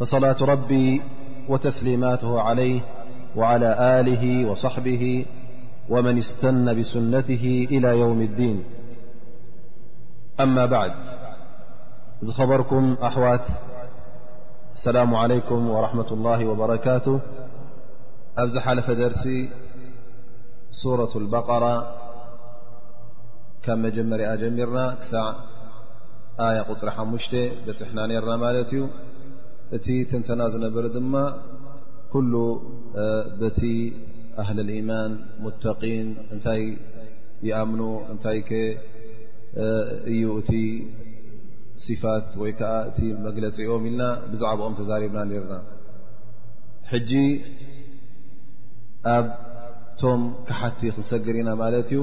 فصلاة ربي وتسليماته عليه وعلى آله وصحبه ومن استن بسنته إلى يوم الدين أما بعد إذ خبركم أحوات السلام عليكم ورحمة الله وبركاته أبزحلف درسي سورة البقرة كام جمر أجمرنا كسع ኣያ ቁፅሪ ሓሙሽተ በፅሕና ነርና ማለት እዩ እቲ ትንተና ዝነበረ ድማ ኩሉ በቲ ኣህል ልኢማን ሙተቒን እንታይ ይኣምኑ እንታይ ከ እዩ እቲ ሲፋት ወይ ከዓ እቲ መግለፂኦም ኢልና ብዛዕባኦም ተዛሪብና ነርና ሕጂ ኣብቶም ክሓቲ ክንሰግር ኢና ማለት እዩ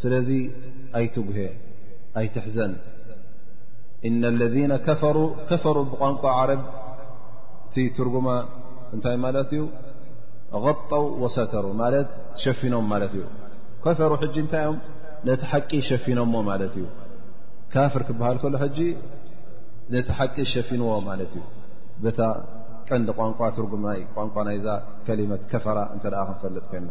ስለዚ ኣይትጉሀ ኣይትሕዘን እነ ለذነ ከፈሩ ከፈሩ ብቋንቋ ዓረብ እቲ ትርጉማ እንታይ ማለት እዩ غጠው ወሰተሩ ማለት ሸፊኖም ማለት እዩ ከፈሩ ሕጂ እንታይ እዮም ነቲ ሓቂ ሸፊኖሞ ማለት እዩ ካፍር ክበሃል ከሎ ሕጂ ነቲ ሓቂ ሸፊንዎ ማለት እዩ በታ ቀንዲ ቋንቋ ትርጉም ናይ ቋንቋ ናይዛ ከሊመት ከፈራ እንተ ክንፈልጥ ኮይና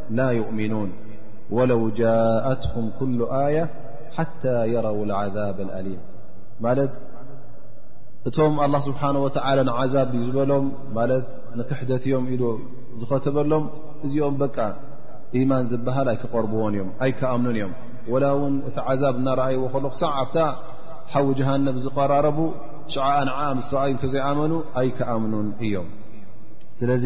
ላ ዩእሚኑን ወለው ጃእትኩም ኩሉ ኣያ ሓታ የረው ዓዛብ ኣሊም ማለት እቶም ኣላ ስብሓን ወተላ ንዓዛብ እዩ ዝበሎም ማለት ንክሕደት እዮም ኢሉ ዝኸተበሎም እዚኦም በቃ ኢማን ዝበሃል ኣይክቐርብዎን እዮም ኣይክኣምኑን እዮም ወላ እውን እቲ ዓዛብ እናረኣይዎ ከሎ ክሳዕ ኣብታ ሓዊ ጀሃነብ ዝቀራረቡ ሸዓኣ ንዓ ምስ ረኣዩ እተዘይኣመኑ ኣይክኣምኑን እዮም ስለዚ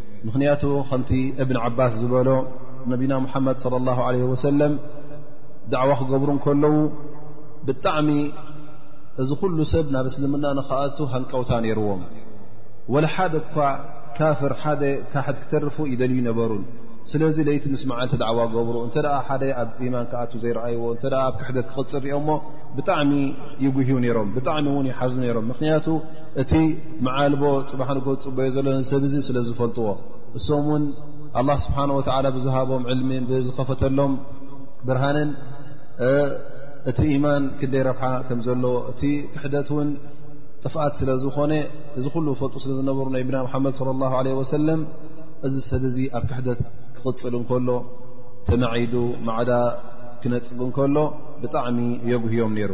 ምኽንያቱ ከምቲ እብን ዓባስ ዝበሎ ነቢና ሙሓመድ صለ ላሁ ለ ወሰለም ዳዕዋ ክገብሩ ከለዉ ብጣዕሚ እዚ ኩሉ ሰብ ናብ እስልምና ንክኣቱ ሃንቀውታ ነይርዎም ወላ ሓደ እኳ ካፍር ሓደ ካሕድ ክተርፉ ይደልዩ ነበሩን ስለዚ ለይቲ ምስ መዓልቲ ዳዕዋ ገብሩ እንተ ሓደ ኣብ ኢማን ክኣቱ ዘይረኣይዎ እተ ኣብ ክሕደት ክቕፅር ሪኦሞ ብጣዕሚ ይጉህዩ ነይሮም ብጣዕሚ እውን ይሓዙ ነይሮም ምክንያቱ እቲ መዓልቦ ፅባሕ ንግሆ ዝፅበዮ ዘሎ ሰብ እዚ ስለ ዝፈልጥዎ እሶም እውን ኣላ ስብሓን ወተዓላ ብዝሃቦም ዕልሚ ብዝኸፈተሎም ብርሃንን እቲ ኢማን ክንደይ ረብሓ ከም ዘለዎ እቲ ክሕደት እውን ጥፍኣት ስለ ዝኾነ እዚ ኩሉ ፈልጡ ስለ ዝነበሩ ናይ ብና ሓመድ ለ ላ ለ ወሰለም እዚ ሰብ እዚ ኣብ ክሕደት ክቕፅል እንከሎ ተመዒዱ ማዕዳ ክነፅብ እንከሎ ብጣዕሚ የጉህዮም ነይሩ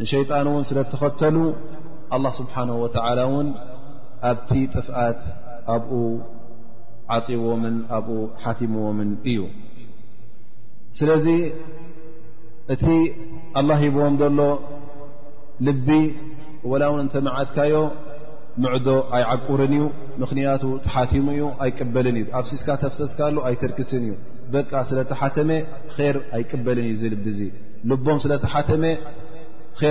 ንሸይጣን እውን ስለ ተኸተሉ ኣላ ስብሓን ወተዓላ እውን ኣብቲ ጥፍኣት ኣብኡ ዓፅዎምን ኣብኡ ሓቲምዎምን እዩ ስለዚ እቲ ኣላ ሂብዎም ዘሎ ልቢ ወላ እውን እንተመዓትካዮ ምዕዶ ኣይዓቁርን እዩ ምኽንያቱ ተሓቲሙ እዩ ኣይቅበልን እዩ ኣብሲስካ ተፍሰስካሉ ኣይትርክስን እዩ በቃ ስለ ተሓተመ ር ኣይቅበልን እዩ ዝልቢ እዙ ልቦም ስለ ተሓተመ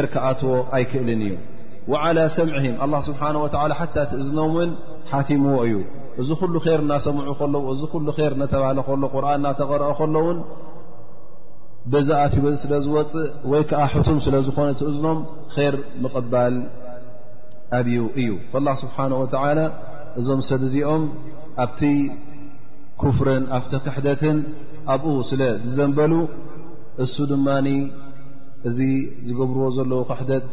ር ክኣትዎ ኣይክእልን እዩ ዓላ ሰምዕም ኣላ ስብሓን ወላ ሓታ ትእዝኖም እውን ሓቲምዎ እዩ እዚ ኩሉ ር እናሰምዑ ከለዉ እዚ ኩሉ ር እነተባህለ ከሎ ቁርን እናተቐረኦ ከሎውን በዛ ኣትዩ በዚ ስለ ዝወፅእ ወይ ከዓ ሕቱም ስለ ዝኾነ ትእዝኖም ር ምቕባል ኣብዩ እዩ ላ ስብሓን ወላ እዞም ሰብ እዚኦም ኣብቲ ኩፍርን ኣብቲ ክሕደትን ኣብኡ ስለ ዝዘንበሉ እሱ ድማ እዚ ዝገብርዎ ዘለዉ ክሕደት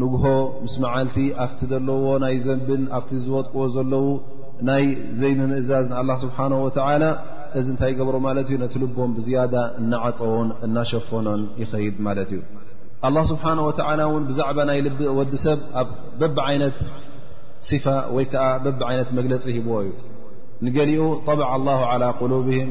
ንግሆ ምስ መዓልቲ ኣብቲ ዘለዎ ናይ ዘንብን ኣብቲ ዝወጥቅዎ ዘለዉ ናይ ዘይምምእዛዝ ንኣላ ስብሓን ወተዓላ እዚ እንታይ ይገብሮ ማለት እዩ ነቲ ልቦም ብዝያዳ እናዓፀዎን እናሸፈኖን ይኸይድ ማለት እዩ ኣላ ስብሓን ወተዓላ እውን ብዛዕባ ናይ ልቢ ወዲ ሰብ ኣብ በብ ዓይነት ሲፋ ወይ ከዓ በብ ዓይነት መግለፂ ሂብዎ እዩ ንገሊኡ ጠባዕ ኣላ ዓላ ቁሉብህም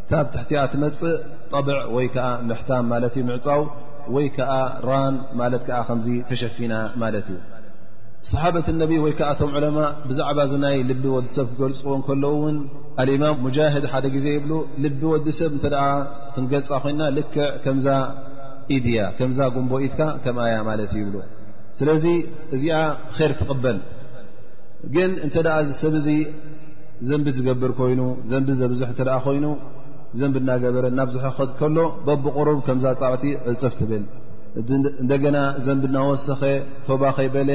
እታ ኣብ ትሕቲኣ ትመፅእ ጠብዕ ወይ ከዓ ምሕታም ማለት እዩ ምዕፃው ወይ ከዓ ራን ማለት ከዓ ከምዚ ተሸፊና ማለት እዩ ሰሓበት ነቢ ወይ ከዓ እቶም ዕለማ ብዛዕባ እዚ ናይ ልቢ ወዲ ሰብ ክገልፅዎ ከለዉ እውን ኣልእማም ሙጃህድ ሓደ ግዜ ይብሉ ልቢ ወዲ ሰብ እንተ ክንገልፃ ኮይና ልክዕ ከምዛ ኢድ እያ ከምዛ ጉንቦ ኢትካ ከምኣ እያ ማለት ይብሉ ስለዚ እዚኣ ር ትቕበል ግን እንተ እዚ ሰብ እዚ ዘንቢ ዝገብር ኮይኑ ዘንቢ ዘብዝሕ እተ ኮይኑ ዘንቢ እናገበረ ናብ ዝሕኸት ከሎ በብቕሩብ ከምዛ ፃዕቲ ዕፅፍ ትብል እንደገና ዘንቢ እናወሰኸ ቶባ ከይበለ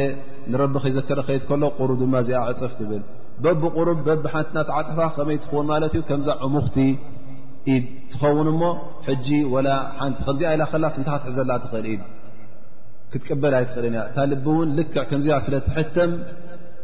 ንረቢ ከይዘከረ ከይድ ከሎ ቁሩ ድማ እዚኣ ዕፅፍ ትብል በብቕሩብ በብሓንቲ ናትዓፅፋ ከመይ ትኸውን ማለት እዩ ከምዛ ዕሙኽቲ ኢድ ትኸውን እሞ ሕጂ ወላ ሓንቲ ከምዚኣ ኢላ ከላስ እንታ ክትሕዘላ ትኽእል ኢድ ክትቅበል ኣይትኽእልን እያ እታ ልቢ እውን ልክዕ ከምዚኣ ስለ ትሕተም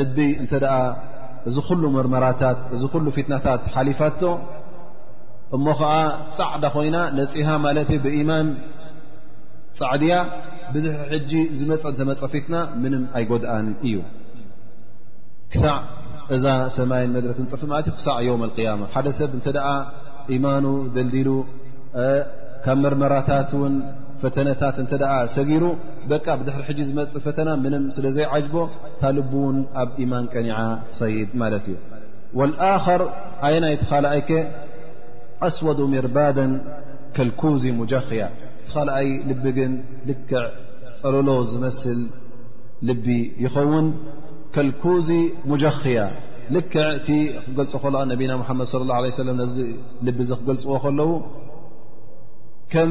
ልቢ እንተ እዚ ኩሉ መርመራታት እዚ ኩሉ ፊትናታት ሓሊፋቶ እሞ ከዓ ፃዕዳ ኮይና ነፅሃ ማለት ብኢማን ፃዕድያ ብዚ ሕጂ ዝመፀ እተመፀ ፊትና ምንም ኣይጎድኣን እዩ ክሳዕ እዛ ሰማይን መድረትን ጥፍ ማለ ክሳዕ ዮም ያማ ሓደ ሰብ እንተ ኢማኑ ደልዲሉ ካብ መርመራታት ን ፈተነታት እተ ሰጊሩ በ ብድሕሪ ሕጂ ዝመፅ ፈተና ምንም ስለዘይዓጅቦ እታ ልቡ እውን ኣብ ኢማን ቀኒዓ ትኸይድ ማለት እዩ ወልኣኸር ኣየናይ እቲ ኻልኣይከ ኣስወዱ ሚርባደን ከልኩዚ ሙጀኽያ እቲ ኻልኣይ ልቢ ግን ልክዕ ፀለሎ ዝመስል ልቢ ይኸውን ከልኩዚ ሙጀኽያ ልክዕ እቲ ክገልፆ ከሎ ነቢና ሙሓመድ ለ ላ ለ ሰለም ነዚ ልቢ እዚ ክገልፅዎ ከለዉ ከም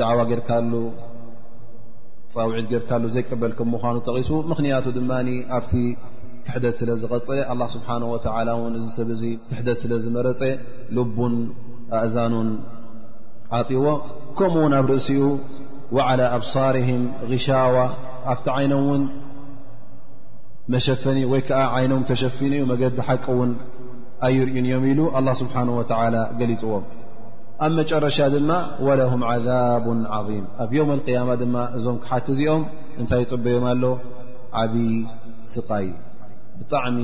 ዳዕዋ ጌርካሉ ፃውዒት ጌርካሉ ዘይቀበል ከም ምዃኑ ጠቒሱ ምኽንያቱ ድማ ኣብቲ ክሕደት ስለ ዝቐፀ ኣላ ስብሓን ወተላ እውን እዚ ሰብ እዚ ክሕደት ስለ ዝመረፀ ልቡን ኣእዛኑን ዓፅዎ ከምኡ ውን ኣብ ርእሲኡ ወዓላ ኣብሳርህም ሻዋ ኣብቲ ዓይኖም እውን መሸፈኒ ወይ ከዓ ዓይኖም ተሸፊኑ ዩ መገዲ ሓቂ እውን ኣይርእዩን እዮም ኢሉ ኣላ ስብሓን ወተላ ገሊፅዎም ኣብ መጨረሻ ድማ ወለሁም ዓዛቡ ዓظም ኣብ ዮም ኣልቅያማ ድማ እዞም ክሓቲ እዚኦም እንታይ ይፅበዮም ኣሎ ዓብዪ ስቃይ እዩ ብጣዕሚ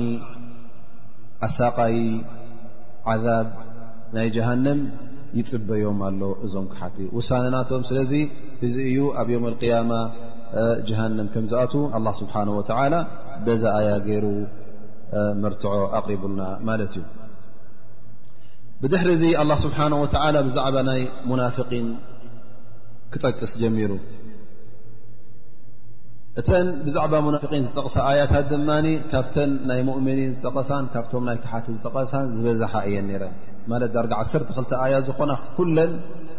ኣሳቃይ ዓዛብ ናይ ጀሃንም ይፅበዮም ኣሎ እዞም ክሓቲ ውሳነናቶም ስለዚ እዚ እዩ ኣብ ዮም ኣልቅያማ ጀሃንም ከም ዝኣት ኣላ ስብሓን ወተላ በዛ ኣያ ገይሩ መርትዖ ኣቕሪቡልና ማለት እዩ ብድሕሪ እዚ ኣላ ስብሓን ወተዓላ ብዛዕባ ናይ ሙናፍቒን ክጠቅስ ጀሚሩ እተን ብዛዕባ ሙናፍቒን ዝጠቕሳ ኣያታት ድማ ካብተን ናይ ሙእምኒን ዝጠቐሳን ካብቶም ናይ ክሓቲ ዝጠቐሳን ዝበዛሓ እየን ነረን ማለት ዳርጋ ዓሰርተ ክልተ ኣያ ዝኾና ኩለን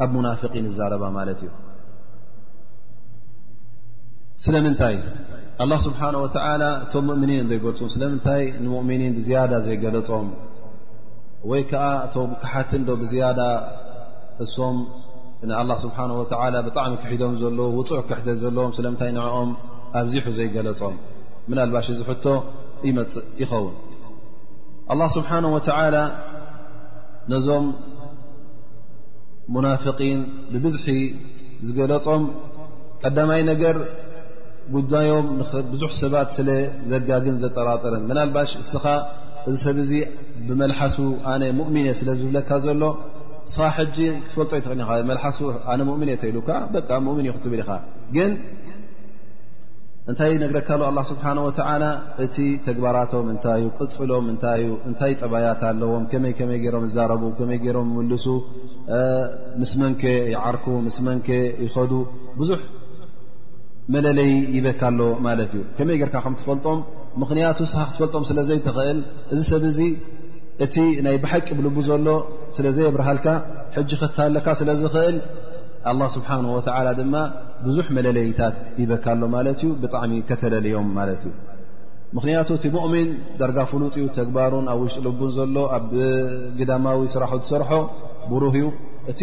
ኣብ ሙናፍቒን ይዛረባ ማለት እዩ ስለምንታይ ኣላ ስብሓን ወተዓላ እቶም ሙእምኒን ዘይገልፁን ስለምንታይ ንሙእምኒን ብዝያዳ ዘይገለፆም ወይ ከዓ እቶም ክሓትን ዶ ብዝያዳ እሶም ንኣላ ስብሓን ወተላ ብጣዕሚ ክሒዶም ዘለዉ ውፁዕ ክሕደ ዘለዎም ስለምንታይ ንዕኦም ኣብዚሑ ዘይገለፆም ምናልባሽ እዚ ሕቶ ይመፅእ ይኸውን ኣላ ስብሓን ወተላ ነዞም ሙናፍቒን ብብዝሒ ዝገለፆም ቀዳማይ ነገር ጉዳዮም ብዙሕ ሰባት ስለ ዘጋግን ዘጠራጥርን ምናልባሽ እስኻ እዚ ሰብ እዚ ብመልሓሱ ኣነ ሙእሚን እየ ስለ ዝብለካ ዘሎ ንስኻ ሕጂ ክትፈልጦ ይትኽእል ኢኻ መልሓሱ ኣነ ሙእሚን እየ ተኢሉካ በቃ ሙእሚን እዩ ክትብል ኢኻ ግን እንታይ ነግረካ ሉ ኣላ ስብሓን ወተዓላ እቲ ተግባራቶም እንታይ እዩ ቅፅሎም እንታይ እዩ እንታይ ጠባያት ኣለዎም ከመይ ከመይ ገይሮም ይዛረቡ ከመይ ገይሮም ይምልሱ ምስ መንከ ይዓርኩ ምስ መንከ ይኸዱ ብዙሕ መለለይ ይበካ ኣሎ ማለት እዩ ከመይ ጌርካ ከም ትፈልጦም ምኽንያቱ ስኻ ክትፈልጦም ስለ ዘይትኽእል እዚ ሰብ እዚ እቲ ናይ ብሓቂ ብልቡ ዘሎ ስለ ዘየብርሃልካ ሕጂ ከትሃለካ ስለ ዝኽእል ኣላ ስብሓን ወተዓላ ድማ ብዙሕ መለለይታት ይበካ ኣሎ ማለት እዩ ብጣዕሚ ከተለልዮም ማለት እዩ ምኽንያቱ እቲ ሙእሚን ዳርጋ ፍሉጥ እዩ ተግባሩን ኣብ ውሽጢ ልቡን ዘሎ ኣብ ግዳማዊ ስራሑ ዝሰርሖ ብሩህ እዩ እቲ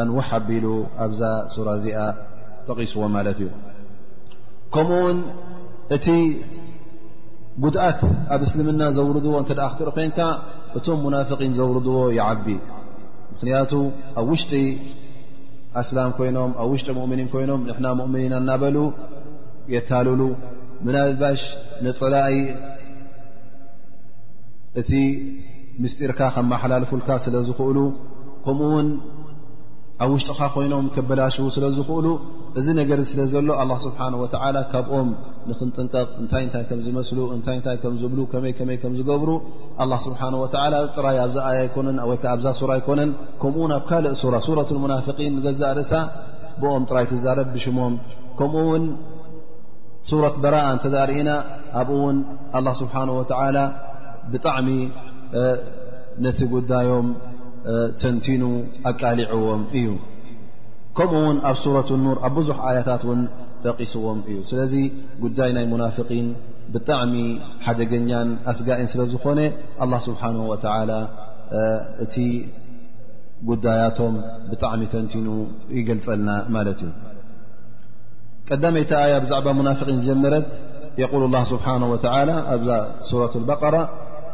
ኣንውሕ ኣቢሉ ኣብዛ ሱራ እዚኣ ጠቒስዎ ማለት እዩ ከምኡ ውን እቲ ጉድኣት ኣብ እስልምና ዘውርድዎ እተ ክትርኢ ኮንካ እቶም ሙናፍቒን ዘውርድዎ ይዓቢ ምኽንያቱ ኣብ ውሽጢ ኣስላም ኮይኖም ኣብ ውሽጢ ሙእምኒን ኮይኖም ንሕና ሙእምኒና እናበሉ የታልሉ ምናልባሽ ንፅላኢ እቲ ምስጢርካ ከመሓላልፉልካ ስለ ዝኽእሉ ከምኡ ውን ኣብ ውሽጥኻ ኮይኖም ከበላሽዉ ስለ ዝኽእሉ እዚ ነገር ስለ ዘሎ ኣላ ስብሓን ወተዓላ ካብኦም ንክንጥንቀቕ እንታይ እንታይ ከም ዝመስሉ እንታይ እንታይ ከም ዝብሉ ከመይ ከመይ ከም ዝገብሩ ኣላ ስብሓን ወተዓላ ጥራይ ኣብዛ ኣያ ኣይኮነን ወይ ከዓ ኣብዛ ሱራ ኣይኮነን ከምኡ ውን ኣብ ካልእ ሱራ ሱረት ሙናፍቒን ንገዛእ ርእሳ ብኦም ጥራይ ትዛረብ ብሽሞም ከምኡ ውን ሱረት በራኣ እንተ ርእና ኣብኡ ውን ኣላ ስብሓን ወተዓላ ብጣዕሚ ነቲ ጉዳዮም ተንቲኑ ኣቃሊዕዎም እዩ ከምኡ ውን ኣብ ሱረት ኑር ኣብ ብዙሕ ኣያታት ውን ጠቂስዎም እዩ ስለዚ ጉዳይ ናይ ሙናፍቒን ብጣዕሚ ሓደገኛን ኣስጋኢን ስለ ዝኾነ ኣላ ስብሓን ወተላ እቲ ጉዳያቶም ብጣዕሚ ተንቲኑ ይገልፀልና ማለት እዩ ቀዳመይቲ ኣያ ብዛዕባ ሙናፍቒን ዝጀመረት የቁል ላ ስብሓን ወተላ ኣብዛ ሱረት በቀራ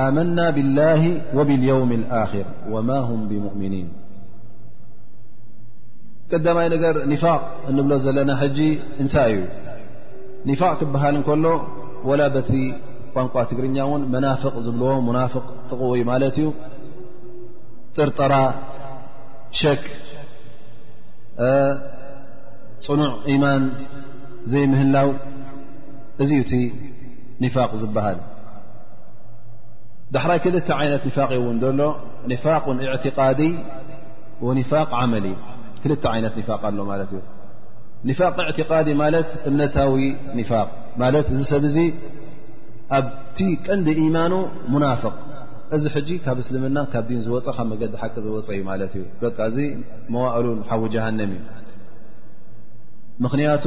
ኣመና ብላሂ ወብልየውም ኣክር ወማ ሁም ብሙእምኒን ቀዳማይ ነገር ኒፋቅ እንብሎ ዘለና ሕጂ እንታይ እዩ ኒፋቅ ክበሃል እንከሎ ወላ በቲ ቋንቋ ትግርኛ እውን መናፍቅ ዝብልዎ ሙናፍቅ ጥቕውይ ማለት እዩ ጥርጠራ ሸክ ፅኑዕ ኢማን ዘይምህላው እዚ እዩ እቲ ኒፋቅ ዝበሃል ዳሕራይ ክልተ ዓይነት ኒፋቅ እውን ዘሎ ኒፋቅ ኢዕትቃዲ ወኒፋቅ ዓመሊ ክልተ ዓይነት ኒፋቅ ኣሎ ማለት እዩ ኒፋቅ ኢዕትቃዲ ማለት እምነታዊ ኒፋቅ ማለት እዚ ሰብ እዚ ኣብቲ ቀንዲ ኢማኑ ሙናፍቅ እዚ ሕጂ ካብ እስልምና ካብ ዲን ዝወፀ ካብ መገዲ ሓቂ ዝወፀ እዩ ማለት እዩ በቃ እዚ መዋእሉን ሓዊ ጀሃንም እዩ ምክንያቱ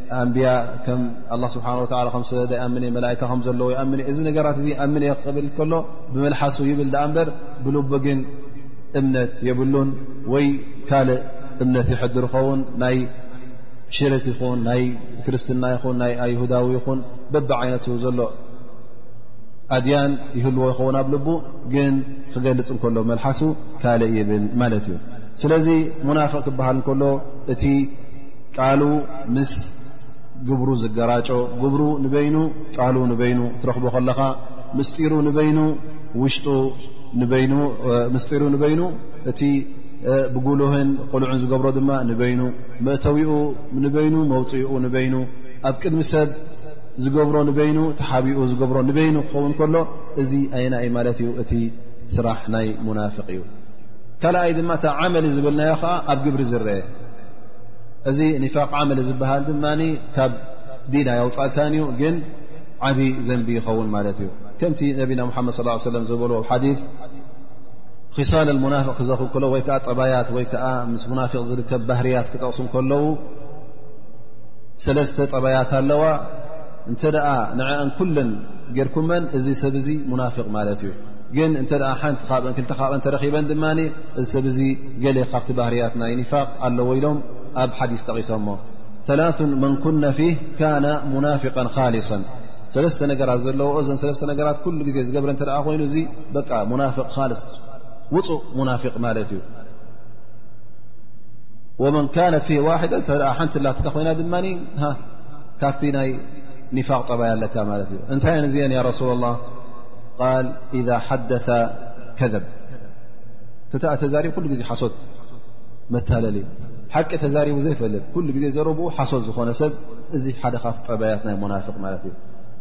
ኣንብያ ከም ኣላ ስብሓ ወላ ከም ሰደዳ ይኣምን እየ መላእካ ከም ዘለዎ ይኣምን እየ እዚ ነገራት እዙ ኣምን እየ ክብል ከሎ ብመልሓሱ ይብል ድኣ እምበር ብልቢ ግን እምነት የብሉን ወይ ካልእ እምነት ይሕድር ኸውን ናይ ሽርክ ይኹን ናይ ክርስትና ይኹን ናይ ኣይሁዳዊ ይኹን በቢ ዓይነቱ ዘሎ ኣድያን ይህልዎ ይኸውን ኣብ ልቡ ግን ክገልፅ እንከሎ መልሓሱ ካልእ ይብል ማለት እዩ ስለዚ ሙናፍቅ ክበሃል እንከሎ እቲ ቃሉ ምስ ግብሩ ዝገራጮ ግብሩ ንበይኑ ቃሉ ንበይኑ ትረኽቦ ከለኻ ምስጢሩ ንበይኑ ውሽጡ ምስጢሩ ንበይኑ እቲ ብጉሉህን ቁልዑን ዝገብሮ ድማ ንበይኑ መእተዊኡ ንበይኑ መውፅኡ ንበይኑ ኣብ ቅድሚ ሰብ ዝገብሮ ንበይኑ ተሓቢኡ ዝገብሮ ንበይኑ ክኸውን ከሎ እዚ ኣይና ዩ ማለት እዩ እቲ ስራሕ ናይ ሙናፍቅ እዩ ካልኣይ ድማ እታ ዓመል ዝብልናዮ ከዓ ኣብ ግብሪ ዝረአ እዚ ኒፋቅ ዓመል ዝበሃል ድማ ካብ ዲን ኣያውፃእካን እዩ ግን ዓብዪ ዘንቢ ይኸውን ማለት እዩ ከምቲ ነቢና ሓመድ ስ ሰለም ዝበልዎ ሓዲ ክሳል ሙናፍቅ ክዘኽ ከለዉ ወይ ከዓ ጠባያት ወይ ከዓ ምስ ሙናፊቅ ዝርከብ ባህርያት ክጠቕሱ ከለዉ ሰለስተ ጠባያት ኣለዋ እንተ ንዐአን ኩለን ጌርኩመን እዚ ሰብ እዚ ሙናፍቅ ማለት እዩ ግን እንተ ሓንቲ ካብን ክልተ ካብን ተረኺበን ድማ እዚ ሰብ እዚ ገሌ ካብቲ ባህርያት ናይ ኒፋቅ ኣለዎ ኢሎም ኣብ ሓዲስ ጠቒሶሞ ثላث መን ኩነ ፊህ ካነ ሙናፍቃ ኻሊص ሰለስተ ነገራት ዘለዎ እዘን ሰለስተ ነገራት ኩሉ ግዜ ዝገብረ እተ ኮይኑ እዚ በቃ ሙናፍቅ ካልስ ውፁእ ሙናፍቅ ማለት እዩ ወመን ካነት ፊህ ዋሕደ ሓንቲ ላ ኮይና ድማ ካብቲ ናይ ኒፋቅ ጠባይ ኣለካ ማለት እዩ እንታይ እየን እዚአን ያ ረሱላ ላه ቃል ኢዛ ሓደث ከዘብ ተታ ተዛሪብ ኩሉ ግዜ ሓሶት መታለል እዩ ሓቂ ተዛሪቡ ዘይፈልጥ ኩሉ ግዜ ዘረብኡ ሓሶት ዝኾነ ሰብ እዚ ሓደ ካፍ ጠባያት ናይ ሞናፍቅ ማለት እዩ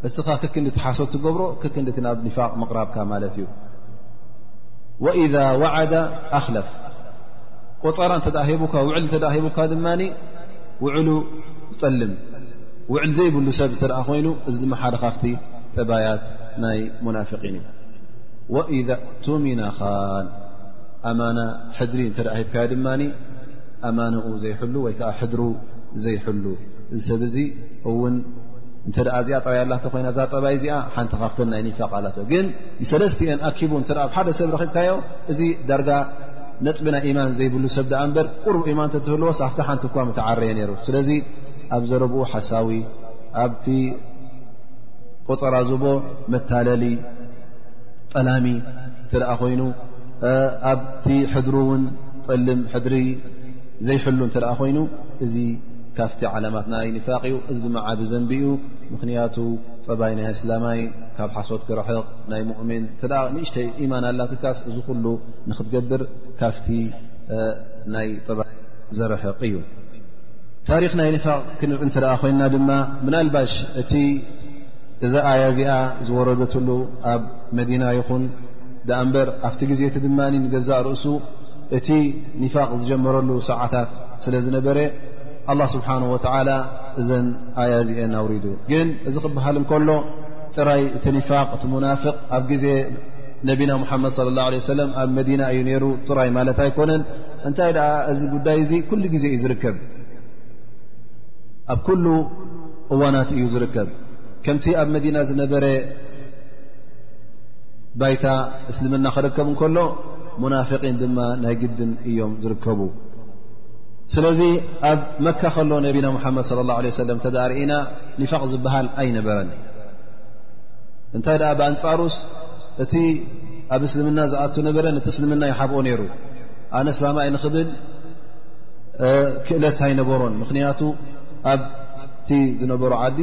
እስኻ ክክንዲቲ ሓሶት ትገብሮ ክክንዲቲ ናብ ኒፋቅ ምቕራብካ ማለት እዩ ወኢዛ ዋዓዳ ኣክለፍ ቆፀራ እተ ሂቡካ ውዕል እተ ሂቡካ ድማ ውዕሉ ዝጠልም ውዕል ዘይብሉ ሰብ እተ ኮይኑ እዚ ድማ ሓደ ካፍቲ ጠባያት ናይ ሙናፍቒን እዩ ወኢዛ እቱሚና ኻን ኣማና ሕድሪ እንተ ሂብካዮ ድማ ኣማንኡ ዘይሕሉ ወይ ከዓ ሕድሩ ዘይሕሉ እዚ ሰብ እዚ እውን እንተ እዚኣ ጠባይ ኣላቶ ኮይና እዛ ጠባይ እዚኣ ሓንቲ ካብተን ናይ ኒፋቅ ኣላቶ ግን ንሰለስትኤን ኣኪቡ እተ ኣብ ሓደ ሰብ ረኺብካዮ እዚ ዳርጋ ነጥቢ ናይ ኢማን ዘይብሉ ሰብ ድኣ እምበር ቁርብ ኢማን ተትህልዎስ ኣብቲ ሓንቲ እኳ ምተዓረየ ነይሩ ስለዚ ኣብ ዘረብኡ ሓሳዊ ኣብቲ ቆፀራ ዝቦ መታለሊ ጠላሚ እተደኣ ኮይኑ ኣብቲ ሕድሩ እውን ፀልም ሕድሪ ዘይሕሉ እተ ኮይኑ እዚ ካፍቲ ዓላማት ናይ ኒፋቅ እዩ እዚ ድማ ዓብ ዘንቢ እዩ ምክንያቱ ፀባይ ናይ ኣስላማይ ካብ ሓሶት ክረሕቕ ናይ ሙእሚን እተ ንእሽተይ ኢማን ኣላትካስ እዚ ኩሉ ንክትገብር ካፍቲ ናይ ፀባይ ዘርሕቕ እዩ ታሪኽ ናይ ኒፋቕ ክንርኢ እንተ ኮይንና ድማ ምናልባሽ እቲ እዛ ኣያ እዚኣ ዝወረደትሉ ኣብ መዲና ይኹን ደኣ እምበር ኣብቲ ግዜ እቲ ድማ ንገዛእ ርእሱ እቲ ኒፋቕ ዝጀመረሉ ሰዓታት ስለ ዝነበረ ኣላ ስብሓን ወተዓላ እዘን ኣያ እዚአን ኣውሪዱ ግን እዚ ክበሃል እንከሎ ጥራይ እቲ ኒፋቕ እቲ ሙናፍቕ ኣብ ግዜ ነቢና ሙሓመድ ለ ላ ለ ሰለም ኣብ መዲና እዩ ነይሩ ጥራይ ማለት ኣይኮነን እንታይ ደኣ እዚ ጉዳይ እዚ ኩሉ ግዜ እዩ ዝርከብ ኣብ ኩሉ እዋናት እዩ ዝርከብ ከምቲ ኣብ መዲና ዝነበረ ባይታ እስልምና ክርከብ እንከሎ ሙናፍቒን ድማ ናይ ግድን እዮም ዝርከቡ ስለዚ ኣብ መካ ከሎ ነቢና ሙሓመድ صለ ላه ለ ሰለም እተ ርእና ኒፋቕ ዝበሃል ኣይነበረን እንታይ ደኣ ብኣንጻሩስ እቲ ኣብ እስልምና ዝኣቱ ነበረ ነቲ እስልምና ይሓብኦ ነይሩ ኣነ እስላማይ ንኽብል ክእለት ኣይነበሮን ምኽንያቱ ኣብቲ ዝነበሩ ዓዲ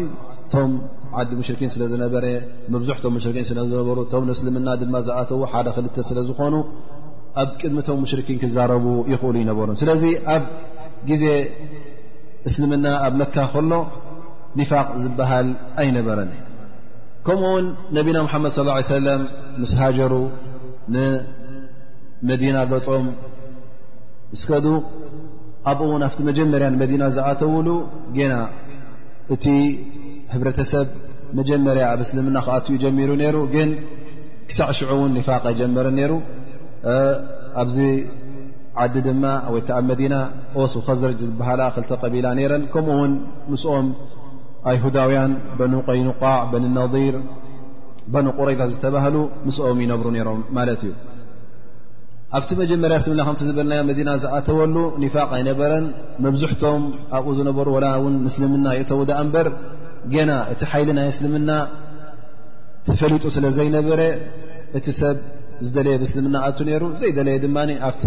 እቶም ዓዲ ሙሽርኪን ስለ ዝነበረ መብዝሕቶም ሙሽርኪን ስለዝነበሩ እቶም ንእስልምና ድማ ዝኣተዉ ሓደ ክልተ ስለ ዝኾኑ ኣብ ቅድሚቶም ሙሽርኪን ክዛረቡ ይኽእሉ ይነበሩን ስለዚ ኣብ ግዜ እስልምና ኣብ መካ ከሎ ኒፋቅ ዝበሃል ኣይነበረን ከምኡ ውን ነቢና ሙሓመድ ስ ሰለም ምስ ሃጀሩ መዲና ገጾም ምስ ከዱ ኣብኡ ውን ኣብቲ መጀመርያ ንመዲና ዝኣተውሉ ጌና እቲ ሕብረተሰብ መጀመርያ ኣብ እስልምና ክኣትኡ ጀሚሩ ነይሩ ግን ክሳዕ ሽዑ እውን ኒፋቀ ጀመረ ነይሩ ኣብዚ ዓዲ ድማ ወይ ከዓ ኣብ መዲና ኦስ ኸዝረጅ ዝበሃላ ክልተ ቀቢላ ነይረን ከምኡ ውን ምስኦም ኣይሁዳውያን በኑ ቀይኑቋዕ በኒ ነር በኑ ቁረይታ ዝተባህሉ ምስኦም ይነብሩ ነይሮም ማለት እዩ ኣብቲ መጀመርያ ስምና ከምቲ ዝበልናዮ መዲና ዝኣተወሉ ኒፋቅ ኣይነበረን መብዝሕቶም ኣብኡ ዝነበሩ ወላ ውን ምስልምና ይእተው ዳኣ እንበር ገና እቲ ሓይሊ ናይ እስልምና ተፈሊጡ ስለ ዘይነበረ እቲ ሰብ ዝደለየ ብእስልምና ኣቱ ነይሩ ዘይደለየ ድማ ኣብቲ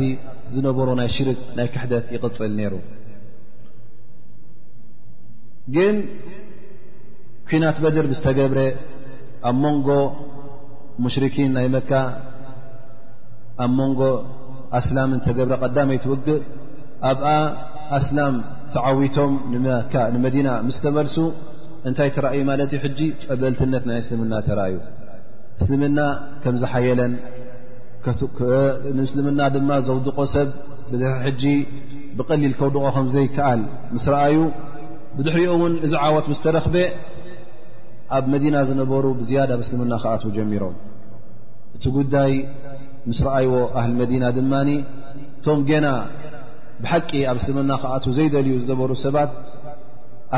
ዝነበሩ ናይ ሽርክ ናይ ክሕደት ይቕፅል ነይሩ ግን ኩናት በድር ብዝተገብረ ኣብ መንጎ ሙሽርኪን ናይ መካ ኣብ መንጎ ኣስላም እተገብረ ቀዳመይ ትውግእ ኣብኣ ኣስላም ተዓዊቶም ንመካ ንመዲና ምስ ተመልሱ እንታይ ተራእዩ ማለት እዩ ሕጂ ፀበልትነት ናይ እስልምና ተራእዩ እስልምና ከም ዝሓየለን ንእስልምና ድማ ዘውድቆ ሰብ ብድሪ ሕጂ ብቀሊል ከውድቆ ከምዘይከኣል ምስ ረኣዩ ብድሕሪኡ እውን እዚ ዓወት ምስ ተረክበ ኣብ መዲና ዝነበሩ ብዝያዳ ምስልምና ክኣትዉ ጀሚሮም እቲ ጉዳይ ምስ ረኣይዎ ኣህሊ መዲና ድማ እቶም ገና ብሓቂ ኣብ እስልምና ክኣትዉ ዘይደልዩ ዝነበሩ ሰባት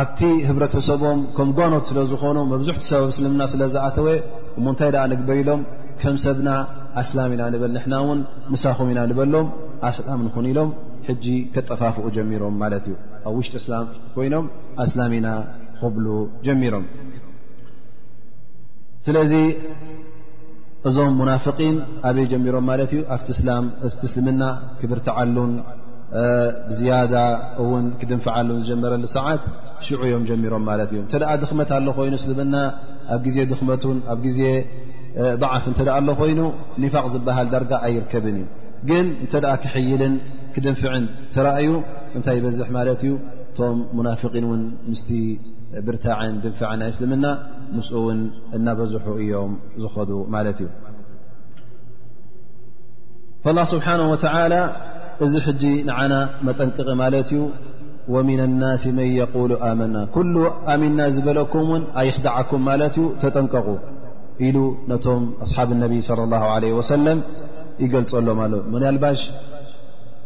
ኣብቲ ህብረተሰቦም ከም ጓኖት ስለ ዝኾኑ መብዙሕቲ ሰብብ እስልምና ስለ ዝኣተወ እሞ እንታይ ደኣ ንግበር ኢሎም ከም ሰብና ኣስላም ኢና ንበል ንሕና እውን ምሳኹም ኢና ንበሎም ኣስላም ንኹን ኢሎም ሕጂ ከጠፋፍኡ ጀሚሮም ማለት እዩ ኣብ ውሽጢ እስላም ኮይኖም ኣስላም ኢና ክብሉ ጀሚሮም ስለዚ እዞም ሙናፍቒን ኣበይ ጀሚሮም ማለት እዩ ኣብቲ እስላም እቲ እስልምና ክብርትዓሉን ብዝያዳ እውን ክድንፍዓሉን ዝጀመረሉ ሰዓት ሽዑ እዮም ጀሚሮም ማለት እዮም እንተ ድኽመት ኣሎ ኮይኑ እስልምና ኣብ ግዜ ድኽመቱን ኣብ ግዜ ضዓፍ እንተ ኣሎ ኮይኑ ኒፋቕ ዝበሃል ዳርጋ ኣይርከብን እዩ ግን እንተ ክሕይልን ክድንፍዕን ተራእዩ እንታይ ይበዝሕ ማለት እዩ እቶም ሙናፍቒን እውን ምስቲ ብርታዕን ድንፋዕ ናይ እስልምና ምስኡ እውን እናበዝሑ እዮም ዝኸዱ ማለት እዩ ላ ስብሓን ወተላ እዚ ሕጂ ንዓና መጠንቅቒ ማለት እዩ ወምና ናስ መን የቁሉ ኣመና ኩሉ ኣሚና ዝበለኩም እውን ኣይኽዳዓኩም ማለት እዩ ተጠንቀቑ ኢሉ ነቶም ኣስሓብ ነቢ ለ ላ ለ ወሰለም ይገልፀሎም ኣሎ ምናልባሽ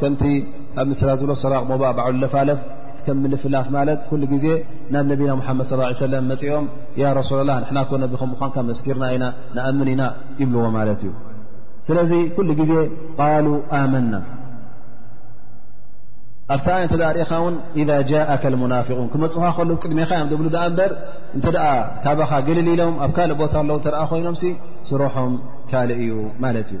ከምቲ ኣብ ምስላ ዝሎ ሰራቅ ሞባእ ባዕሉ ለፋለፍ ከም ምልፍላፍ ማለት ኩሉ ግዜ ናብ ነቢና ሙሓመድ ስ ሰለም መፂኦም ያ ረሱላ ላ ንሕና ኮ ነቢ ከም ምኳንካ መስኪርና ኢና ንኣምን ኢና ይብልዎ ማለት እዩ ስለዚ ኩሉ ግዜ ቃሉ ኣመና ኣብታ ኣይ እንተ ርእኻ ውን ኢዛ ጃእከ ልሙናፊቁን ክመፅኻ ከሉ ቅድሜኻ እዮም ዝብሉ ድኣ እምበር እንተ ካባኻ ገሊል ኢሎም ኣብ ካልእ ቦታ ኣለዉ እተ ኮይኖም ስሮሖም ካልእ እዩ ማለት እዩ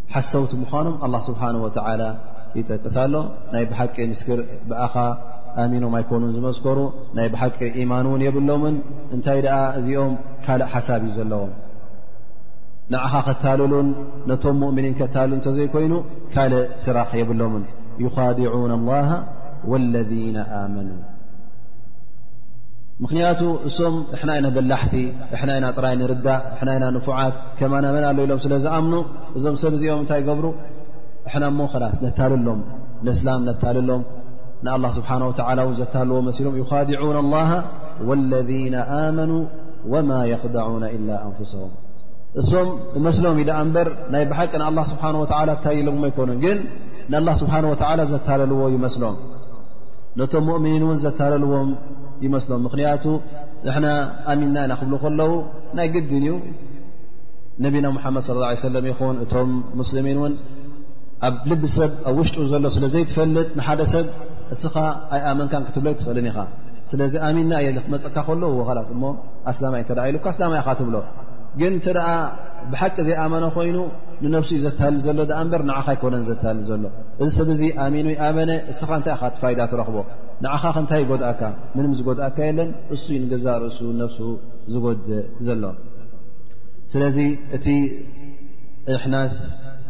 ሓሰውቲ ምዃኖም ኣላ ስብሓን ወተዓላ ይጠቅስ ኣሎ ናይ ብሓቂ ምስክር ብኣኻ ኣሚኖም ኣይኮኑን ዝመስከሩ ናይ ብሓቂ ኢማን እውን የብሎምን እንታይ ደኣ እዚኦም ካልእ ሓሳብ እዩ ዘለዎም ንዓኻ ከታልሉን ነቶም ሙእምኒን ከታልሉ እንተዘይኮይኑ ካልእ ስራሕ የብሎምን ዩኻዲዑን ኣላሃ ወለذነ ኣመኑ ምኽንያቱ እሶም እሕና ኢና በላሕቲ እሕና ኢና ጥራይ ንርዳእ እሕና ኢና ንፉዓት ከማና መን ኣሎ ኢሎም ስለ ዝኣምኑ እዞም ሰብ እዚኦም እንታይ ገብሩ ሕና እሞ ከላስ ነታልሎም ነስላም ነታልሎም ንኣላ ስብሓን ወተላ እውን ዘታልዎ መሲሎም ዩኻዲዑን ኣላሃ ወለذነ ኣመኑ ወማ የኽዳዑና ኢላ ኣንፍሰም እሶም መስሎም ዩ ደኣ እምበር ናይ ብሓቂ ንኣላ ስብሓን ወተላ እታይ ኢሎሞ ኣይኮኑን ግን ንኣላ ስብሓን ወተላ ዘታለልዎ ይመስሎም ነቶም ሙእምኒን እውን ዘታለልዎም ይመስሎም ምኽንያቱ ንሕና ኣሚንና ኢና ክብሉ ከለዉ ናይ ግድን እዩ ነቢና ሙሓመድ ስለ ላ ሰለም ይኹን እቶም ሙስልሚን እውን ኣብ ልቢ ሰብ ኣብ ውሽጡ ዘሎ ስለ ዘይትፈልጥ ንሓደ ሰብ እስኻ ኣይኣመንካን ክትብሎ ኣይትኽእልን ኢኻ ስለዚ ኣሚና እየ ክመፀካ ከሎ ላስ እሞ ኣስላማይ እተ ኢሉካ ኣስላማይ ኢኻ ትብሎ ግን እንተ ብሓቂ ዘይኣመነ ኮይኑ ንነብሱ ዩ ዘታልል ዘሎ ኣ እምበር ንዓኻ ኣይኮነን ዘታልል ዘሎ እዚ ሰብ እዚ ኣሚኑ ይኣመነ እስኻ እንታይ ኢኻ ትፋይዳ ትረኽቦ ንዓኻ ከንታይ ይጎድእካ ምንም ዝጎድእካ የለን እሱ ንገዛእ ርእሱ ነብሱ ዝጎድእ ዘሎ ስለዚ እቲ እሕናስ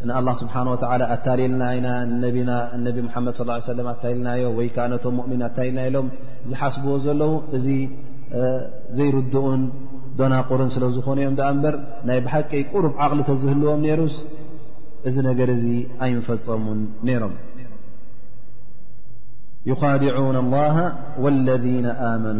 ንኣላ ስብሓን ወተላ ኣታልልና ኢና ነቢና ነቢ ሙሓመድ ስ ሰለም ኣታልልናዮ ወይ ከዓ ነቶም ሙእሚን ኣታልልና ኢሎም ዝሓስብዎ ዘለዉ እዚ ዘይርድኡን ዶናቁርን ስለ ዝኾነ እዮም ዳኣ እምበር ናይ ብሓቂ ቁሩብ ዓቕሊ ተዝህልዎም ነይሩስ እዚ ነገር እዚ ኣይንፈፀሙን ነይሮም ይኻዲዑን ላ ወለذነ ኣመኑ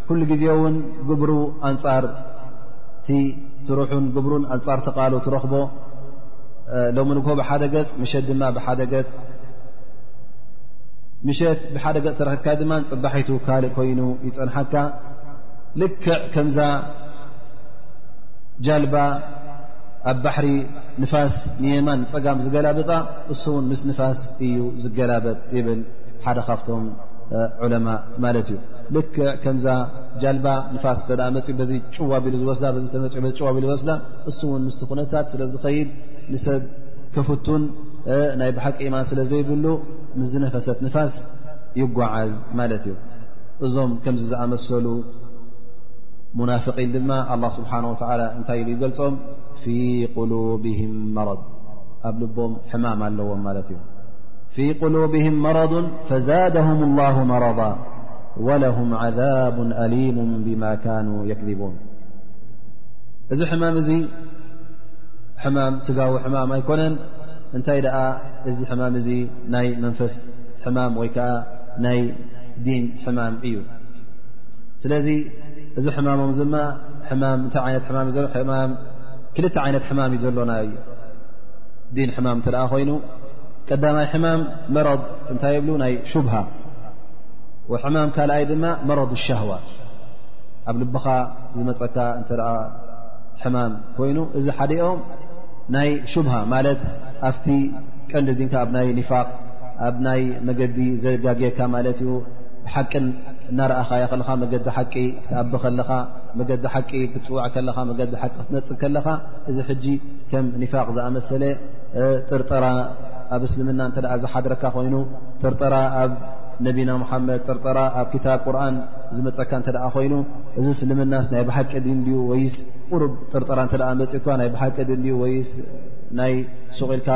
ኩሉ ግዜ እውን ግብሩ ኣንፃር እቲ ትርሑን ግብሩን ኣንፃር ትቓሉ ትረኽቦ ሎሚ ንግሆ ብሓደ ገፅ ምሸት ድማ ብሓደ ገፅ ምሸት ብሓደ ገፅ ተረክብካ ድማ ፅባሒቱ ካልእ ኮይኑ ይፀንሓካ ልክዕ ከምዛ ጃልባ ኣብ ባሕሪ ንፋስ ንየማን ፀጋም ዝገላብጣ እሱ እውን ምስ ንፋስ እዩ ዝገላበጥ ይብል ሓደ ካብቶም ዑለማ ማለት እዩ ልክ ከምዛ ጃልባ ንፋስ እተ መፅ በዚ ጭዋ ቢሉ ዝወስዳ ዚ ተመፅ በዚ ጭዋ ቢሉ ዝወስዳ እሱ እውን ምስቲ ኩነታት ስለ ዝኸይድ ንሰብ ከፍቱን ናይ ብሓቂ ኢማን ስለ ዘይብሉ ምስ ዝነፈሰት ንፋስ ይጓዓዝ ማለት እዩ እዞም ከምዚ ዝኣመሰሉ ሙናፍቒን ድማ ኣላ ስብሓን ወተላ እንታይ ኢሉ ይገልፆም ፊ ቁሉብህም መረድ ኣብ ልቦም ሕማም ኣለዎም ማለት እዩ ፊ ቁሉብህም መረዱን ፈዛደሁም ላሁ መረዳ ወለሁም ዓዛቡ ኣሊሙ ብማ ካኑ የክዚቡን እዚ ሕማም እዚ ሕማም ስጋዊ ሕማም ኣይኮነን እንታይ ደኣ እዚ ሕማም እዚ ናይ መንፈስ ሕማም ወይ ከዓ ናይ ዲን ሕማም እዩ ስለዚ እዚ ሕማሞም ድማ ሕማም እንታይ ዓይነት ሕማም እዩ ዘሎ ሕማም ክልተ ዓይነት ሕማም እዩ ዘሎና እዩ ዲን ሕማም እንተደኣ ኮይኑ ቀዳማይ ሕማም መረብ እንታይ የብሉ ናይ ሹብሃ ሕማም ካልኣይ ድማ መረض ሻህዋ ኣብ ልብኻ ዝመፀካ እተ ሕማም ኮይኑ እዚ ሓደኦም ናይ ሹብሃ ማለት ኣብቲ ቀንዲ ዲንካ ኣብ ናይ ኒፋቅ ኣብ ናይ መገዲ ዘጋግካ ማለት ዩ ሓቂ እናረእኻ የኸልኻ መገዲ ሓቂ ትኣብ ከለኻ መገዲ ሓቂ ክትፅውዕ ከለኻ መገዲ ሓቂ ክትነፅ ከለኻ እዚ ሕጂ ከም ኒፋቅ ዝኣመሰለ ጥርጠራ ኣብ እስልምና እተ ዝሓድረካ ኮይኑ ጥርጠራ ኣብ ነቢና ሙሓመድ ጥርጠራ ኣብ ክታብ ቁርን ዝመፀካ እተ ኮይኑ እዚ ስልምናስ ናይ ብሓቂ ዲን ዩ ወይስ ቁሩብ ጥርጠራ እተ መፅእኳ ናይ ብሓቂ ን ዩ ወይስ ናይ ሱቕኢልካ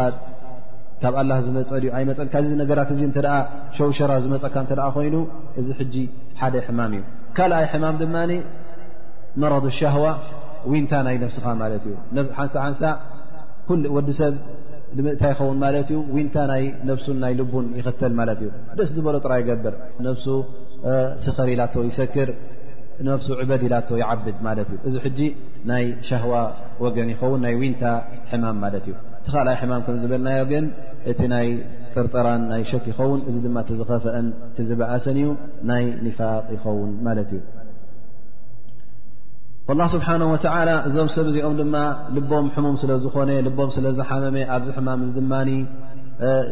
ካብ ኣላ ዝመፀ ዩ ኣይመፀን ካዚ ነገራት እዚ እተ ሸውሸራ ዝመፀካ እተ ኮይኑ እዚ ሕጂ ሓደ ሕማም እዩ ካልኣይ ሕማም ድማ መረዱ ሻህዋ ዊንታ ናይ ነብስኻ ማለት እዩ ሓንሳ ሓንሳ ኩ ወዲ ሰብ ንምእታይ ይኸውን ማለት እዩ ዊንታ ናይ ነብሱን ናይ ልቡን ይኽተል ማለት እዩ ደስ ዝበሎ ጥራይ ይገብር ነብሱ ስኸር ኢላቶ ይሰክር ነብሱ ዕበድ ኢላቶ ይዓብድ ማለት እዩ እዚ ሕጂ ናይ ሻህዋ ወገን ይኸውን ናይ ዊንታ ሕማም ማለት እዩ እቲ ካልኣይ ሕማም ከም ዝበልናዮ ግን እቲ ናይ ጥርጠራን ናይ ሸክ ይኸውን እዚ ድማ ትዝኸፍአን ትዝበኣሰን እዩ ናይ ኒፋቅ ይኸውን ማለት እዩ ላ ስብሓን ወተላ እዞም ሰብ እዚኦም ድማ ልቦም ሕሙም ስለ ዝኾነ ልቦም ስለ ዝሓመመ ኣብዚ ሕማም እዚ ድማ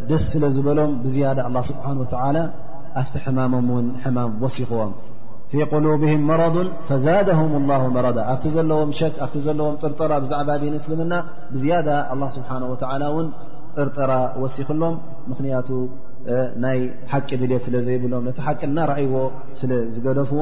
ደስ ስለ ዝበሎም ብዝያዳ ኣላ ስብሓን ወተላ ኣብቲ ሕማሞም እውን ሕማም ወሲኽዎም ፊ ቁሉብህም መረዱን ፈዛደሁም ላ መረዳ ኣብቲ ዘለዎም ሸክ ኣብቲ ዘለዎም ጥርጠራ ብዛዕባ ዲን እስልምና ብዝያዳ ኣላ ስብሓን ወተላ እውን ጥርጠራ ወሲኽሎም ምኽንያቱ ናይ ሓቂ ድልት ስለ ዘይብሎም ነቲ ሓቂ እናረኣይዎ ስለ ዝገደፍዎ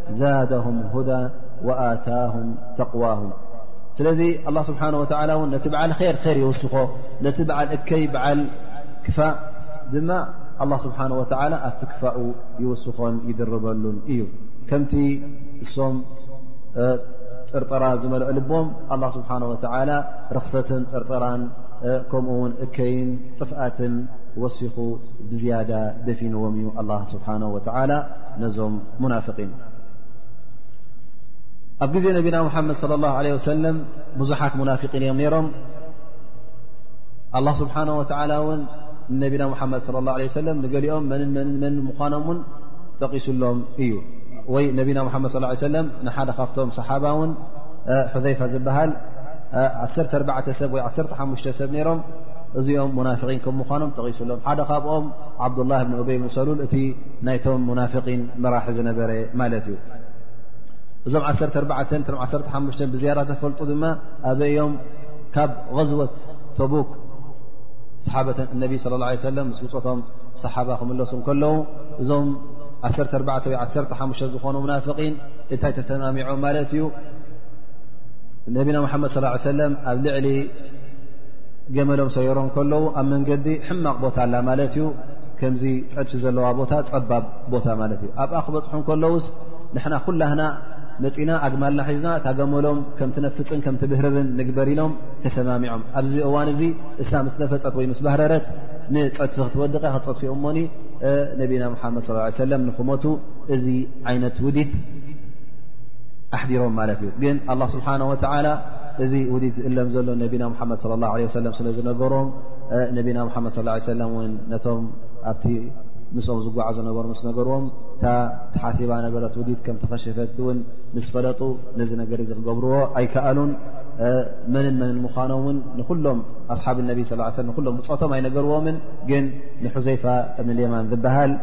ዛደም ሁዳ ኣታም ተقዋም ስለዚ ኣላ ስብሓን ወላ እውን ነቲ በዓል ር ር ይውስኾ ነቲ በዓል እከይ በዓል ክፋእ ድማ ኣላ ስብሓን ወላ ኣብቲ ክፋኡ ይውስኾን ይድርበሉን እዩ ከምቲ እሶም ጥርጠራ ዝመልኦ ልቦም ኣላ ስብሓን ወላ ርኽሰትን ጥርጠራን ከምኡ ውን እከይን ጥፍኣትን ወሲኹ ብዝያዳ ደፊንዎም እዩ ኣላ ስብሓን ወላ ነዞም ሙናፍቒን ኣብ ግዜ ነቢና ሙሓመድ صለ ላሁ ለ ወሰለም ብዙሓት ሙናፍቒን እዮም ነይሮም ኣላ ስብሓን ወተላ እውን ንነቢና ሙሓመድ ለ ላه ለ ሰለም ንገሊኦም መንን መንን መንን ምዃኖም እውን ጠቒሱሎም እዩ ወይ ነቢና ሙሓመድ ስ ሰለም ንሓደ ካብቶም ሰሓባ እውን ሕዘይፋ ዝበሃል ዓሰርተ ኣርባዕተ ሰብ ወይ ዓሰርተ ሓሙሽተ ሰብ ነይሮም እዚኦም ሙናፍቒን ከም ምዃኖም ጠቒሱሎም ሓደ ካብኦም ዓብዱላ ብን ኡበይ ብን ሰሉል እቲ ናይቶም ሙናፍቒን መራሒ ዝነበረ ማለት እዩ እዞም 1415 ብዝያዳ ተፈልጡ ድማ ኣበዮም ካብ غዝወት ተቡክ ሰሓበት እነቢ صለ ه ሰለ ምስ ብፆቶም ሰሓባ ክምለሱ ከለዉ እዞም 14 ወ 15 ዝኾኑ ሙናፍቒን እታይ ተሰማሚዖም ማለት እዩ ነቢና ሓመድ ص ሰለ ኣብ ልዕሊ ገመሎም ሰይሮም ከለዉ ኣብ መንገዲ ሕማቕ ቦታ ኣላ ማለት እዩ ከምዚ ጸድፊ ዘለዋ ቦታ ጸባብ ቦታ ማለት እዩ ኣብኣ ክበፅሑ ከለውስ ንሕና ኩላህና መፂና ኣግማልና ሒዝና ታገመሎም ከም ትነፍፅን ከም ትብህርርን ንግበር ኢሎም ተሰማሚዖም ኣብዚ እዋን እዚ እሳ ምስ ነፈፀት ወይ ምስ ባህረረት ንፀድፊ ክትወድቀ ክፀድፊኦ እሞኒ ነቢና ሙሓመድ ስ ሰለም ንክመቱ እዚ ዓይነት ውዲት ኣሕዲሮም ማለት እዩ ግን ኣላ ስብሓን ወተላ እዚ ውዲት ዝእለም ዘሎ ነቢና ሓመድ ለ ላ ሰለም ስለ ዝነገሮም ነቢና ሙሓመድ ስ ሰለም እውን ነቶም ኣብቲ ምስኦም ዝጓዓዙ ነበሩ ምስ ነገርዎም እታ ተሓሲባ ነበረት ውዲት ከም ተኸሸፈት እውን ምስ ፈለጡ ነዚ ነገር እዚ ክገብርዎ ኣይከኣሉን መንን መንን ምዃኖም ውን ንኩሎም ኣስሓብ ነቢ ስ ሰለ ንኩሎም ብፆቶም ኣይነገርዎምን ግን ንሑዘይፋ እብኒ ሌማን ዝበሃል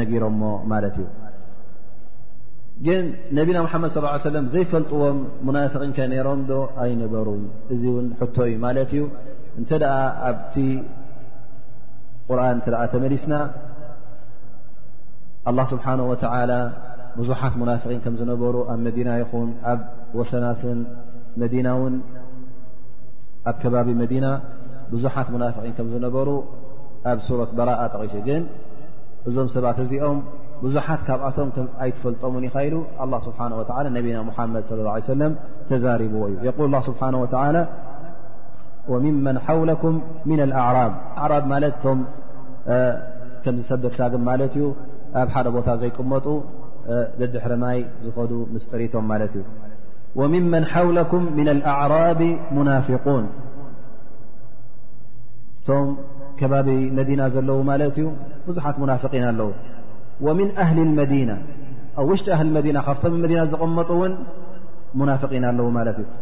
ነጊሮሞ ማለት እዩ ግን ነቢና ሓመድ ص ሰለ ዘይፈልጥዎም ሙናፍቒን ከ ነሮም ዶ ኣይነበሩን እዚ ውን ሕቶ እዩ ማለት እዩ እንተ ኣብቲ ቁርን ተመሊስና ኣላ ስብሓን ወተላ ብዙሓት ሙናፍቒን ከም ዝነበሩ ኣብ መዲና ይኹን ኣብ ወሰናስን መዲና ውን ኣብ ከባቢ መዲና ብዙሓት ሙናፍቒን ከም ዝነበሩ ኣብ ሱረት በራኣ ጠቂሱ ግን እዞም ሰባት እዚኦም ብዙሓት ካብኣቶም ኣይትፈልጦምን ኢኻ ኢሉ ኣላ ስብሓን ወላ ነቢና ሙሓመድ ለ ለ ሰለም ተዛሪብዎ እዩ የቁል ስብሓን ወተላ ወምመን ሓውለኩም ምና ኣዕራብ ኣዕራብ ማለት እቶም ከምዚ ሰብደሳግም ማለት እዩ ኣብ ሓደ ቦታ ዘይቅመጡ ደድሕሪ ማይ ዝኸዱ ምስጢሪቶም ማለት እዩ ወምመን ሓውለኩም ምና ኣዕራብ ሙናፍቁን እቶም ከባቢ መዲና ዘለዉ ማለት እዩ ብዙሓት ሙናፍቒን ኣለዉ ወምን ኣህሊ መዲና ኣብ ውሽጢ ኣህሊ መዲና ካብቶም መዲና ዝቕመጡ እውን ሙናፍቒን ኣለዉ ማለት እዩ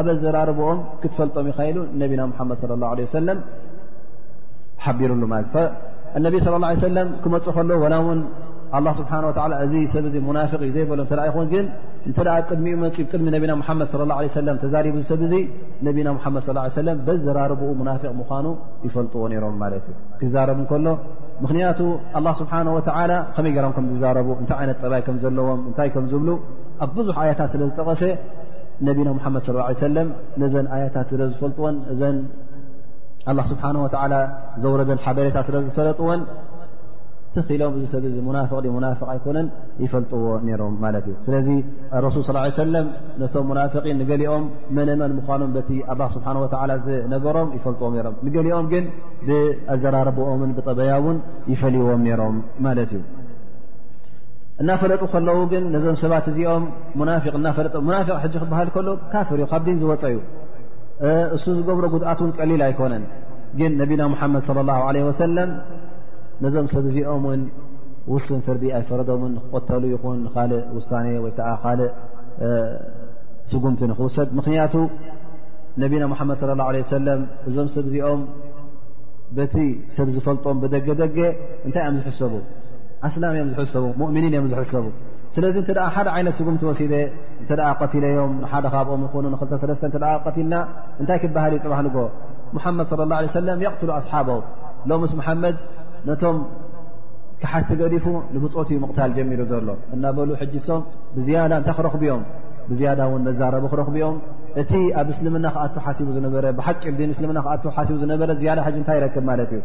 ኣብ ኣዘራርብኦም ክትፈልጦም ኢኻ ኢሉ ነቢና ሙሓመድ ለ ላه ለ ሰለም ሓቢሩሉ ማለት እዩ እነቢ ስለ ላ ሰለም ክመፁ ከሎ ወላ እውን ኣላ ስብሓን ወላ እዚ ሰብ ዚ ሙናፍቅ እዩ ዘይበሎ እተ ይኹን ግን እንተ ኣብ ቅድሚኡ መፅ ቅድሚ ነቢና ሓመድ ለ ላ ሰለም ተዛሪቡ ዝሰብ እዙ ነቢና ሓመድ ስ ሰለም በዘራርብኡ ሙናፍቅ ምኳኑ ይፈልጥዎ ነይሮም ማለት እዩ ክዛረቡ ከሎ ምክንያቱ ኣላ ስብሓን ወተላ ከመይ ገሮም ከም ዝዛረቡ እንታይ ዓይነት ጠባይ ከም ዘለዎም እንታይ ከም ዝብሉ ኣብ ብዙሕ ኣያታት ስለ ዝጠቐሰ ነቢና ሙሓመድ ስለ ላ ሰለም ነዘን ኣያታት ስለ ዝፈልጥወን እዘን ኣላ ስብሓን ወላ ዘውረደን ሓበሬታ ስለ ዝፈለጥወን ትኺኢሎም እዚ ሰብ እዚ ሙናፍቕ ድ ሙናፍቕ ኣይኮነን ይፈልጥዎ ነይሮም ማለት እዩ ስለዚ ረሱል ስ ሰለም ነቶም ሙናፍቒን ንገሊኦም መነመን ምዃኖም በቲ ኣላ ስብሓን ወላ ዝነገሮም ይፈልጥዎም ነሮም ንገሊኦም ግን ብኣዘራርብኦምን ብጠበያ እውን ይፈልዎም ነይሮም ማለት እዩ እናፈለጡ ከለዉ ግን ነዞም ሰባት እዚኦም ሙናፊቅ እናፈለጠ ሙናፊቅ ሕጂ ክበሃል ከሎ ካፍር እዩ ካብ ዲን ዝወፀ እዩ እሱ ዝገብሮ ጉድኣት እውን ቀሊል ኣይኮነን ግን ነቢና ሙሓመድ ለ ላ ለ ወሰለም ነዞም ሰብ እዚኦም እውን ውስን ፍርዲ ኣይፈረዶምን ንክቆተሉ ይኹን ንካልእ ውሳኔ ወይ ከዓ ካልእ ስጉምቲ ንክውሰድ ምክንያቱ ነቢና ሙሓመድ ለ ላ ለ ሰለም እዞም ሰብ እዚኦም በቲ ሰብ ዝፈልጦም ብደገ ደገ እንታይ እዮም ዝሕሰቡ ኣስላም እዮም ዝሕሰቡ ሙእምኒን እዮም ዝሕሰቡ ስለዚ እተ ሓደ ዓይነት ስጉምቲ ወሲደ እተ ቀትለዮም ሓደ ካብኦም ይኹኑ ንክልተሰለስተ እተ ቀትልና እንታይ ክበሃል እዩ ፅባሕ ንግ ሙሓመድ صለ ላه ለ ሰለም የቕትሉ ኣስሓቦ ሎምስ መሓመድ ነቶም ክሓቲ ገዲፉ ንብፆት እዩ ምቕታል ጀሚሩ ዘሎ እናበሉ ሕጂ ሶም ብዝያዳ እንታይ ክረኽቡ እዮም ብዝያዳ እውን መዛረቢ ክረኽቡ እዮም እቲ ኣብ እስልምና ክኣ ሓሲቡ ዝነበረ ብሓቂ ብ እስልምና ክኣ ሓሲቡ ዝነበረ ዝያዳ ሕጂ እንታይ ይረክብ ማለት እዩ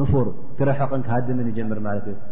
ንፉር ክረሕቕን ክሃድምን ይጀምር ማለት እዩ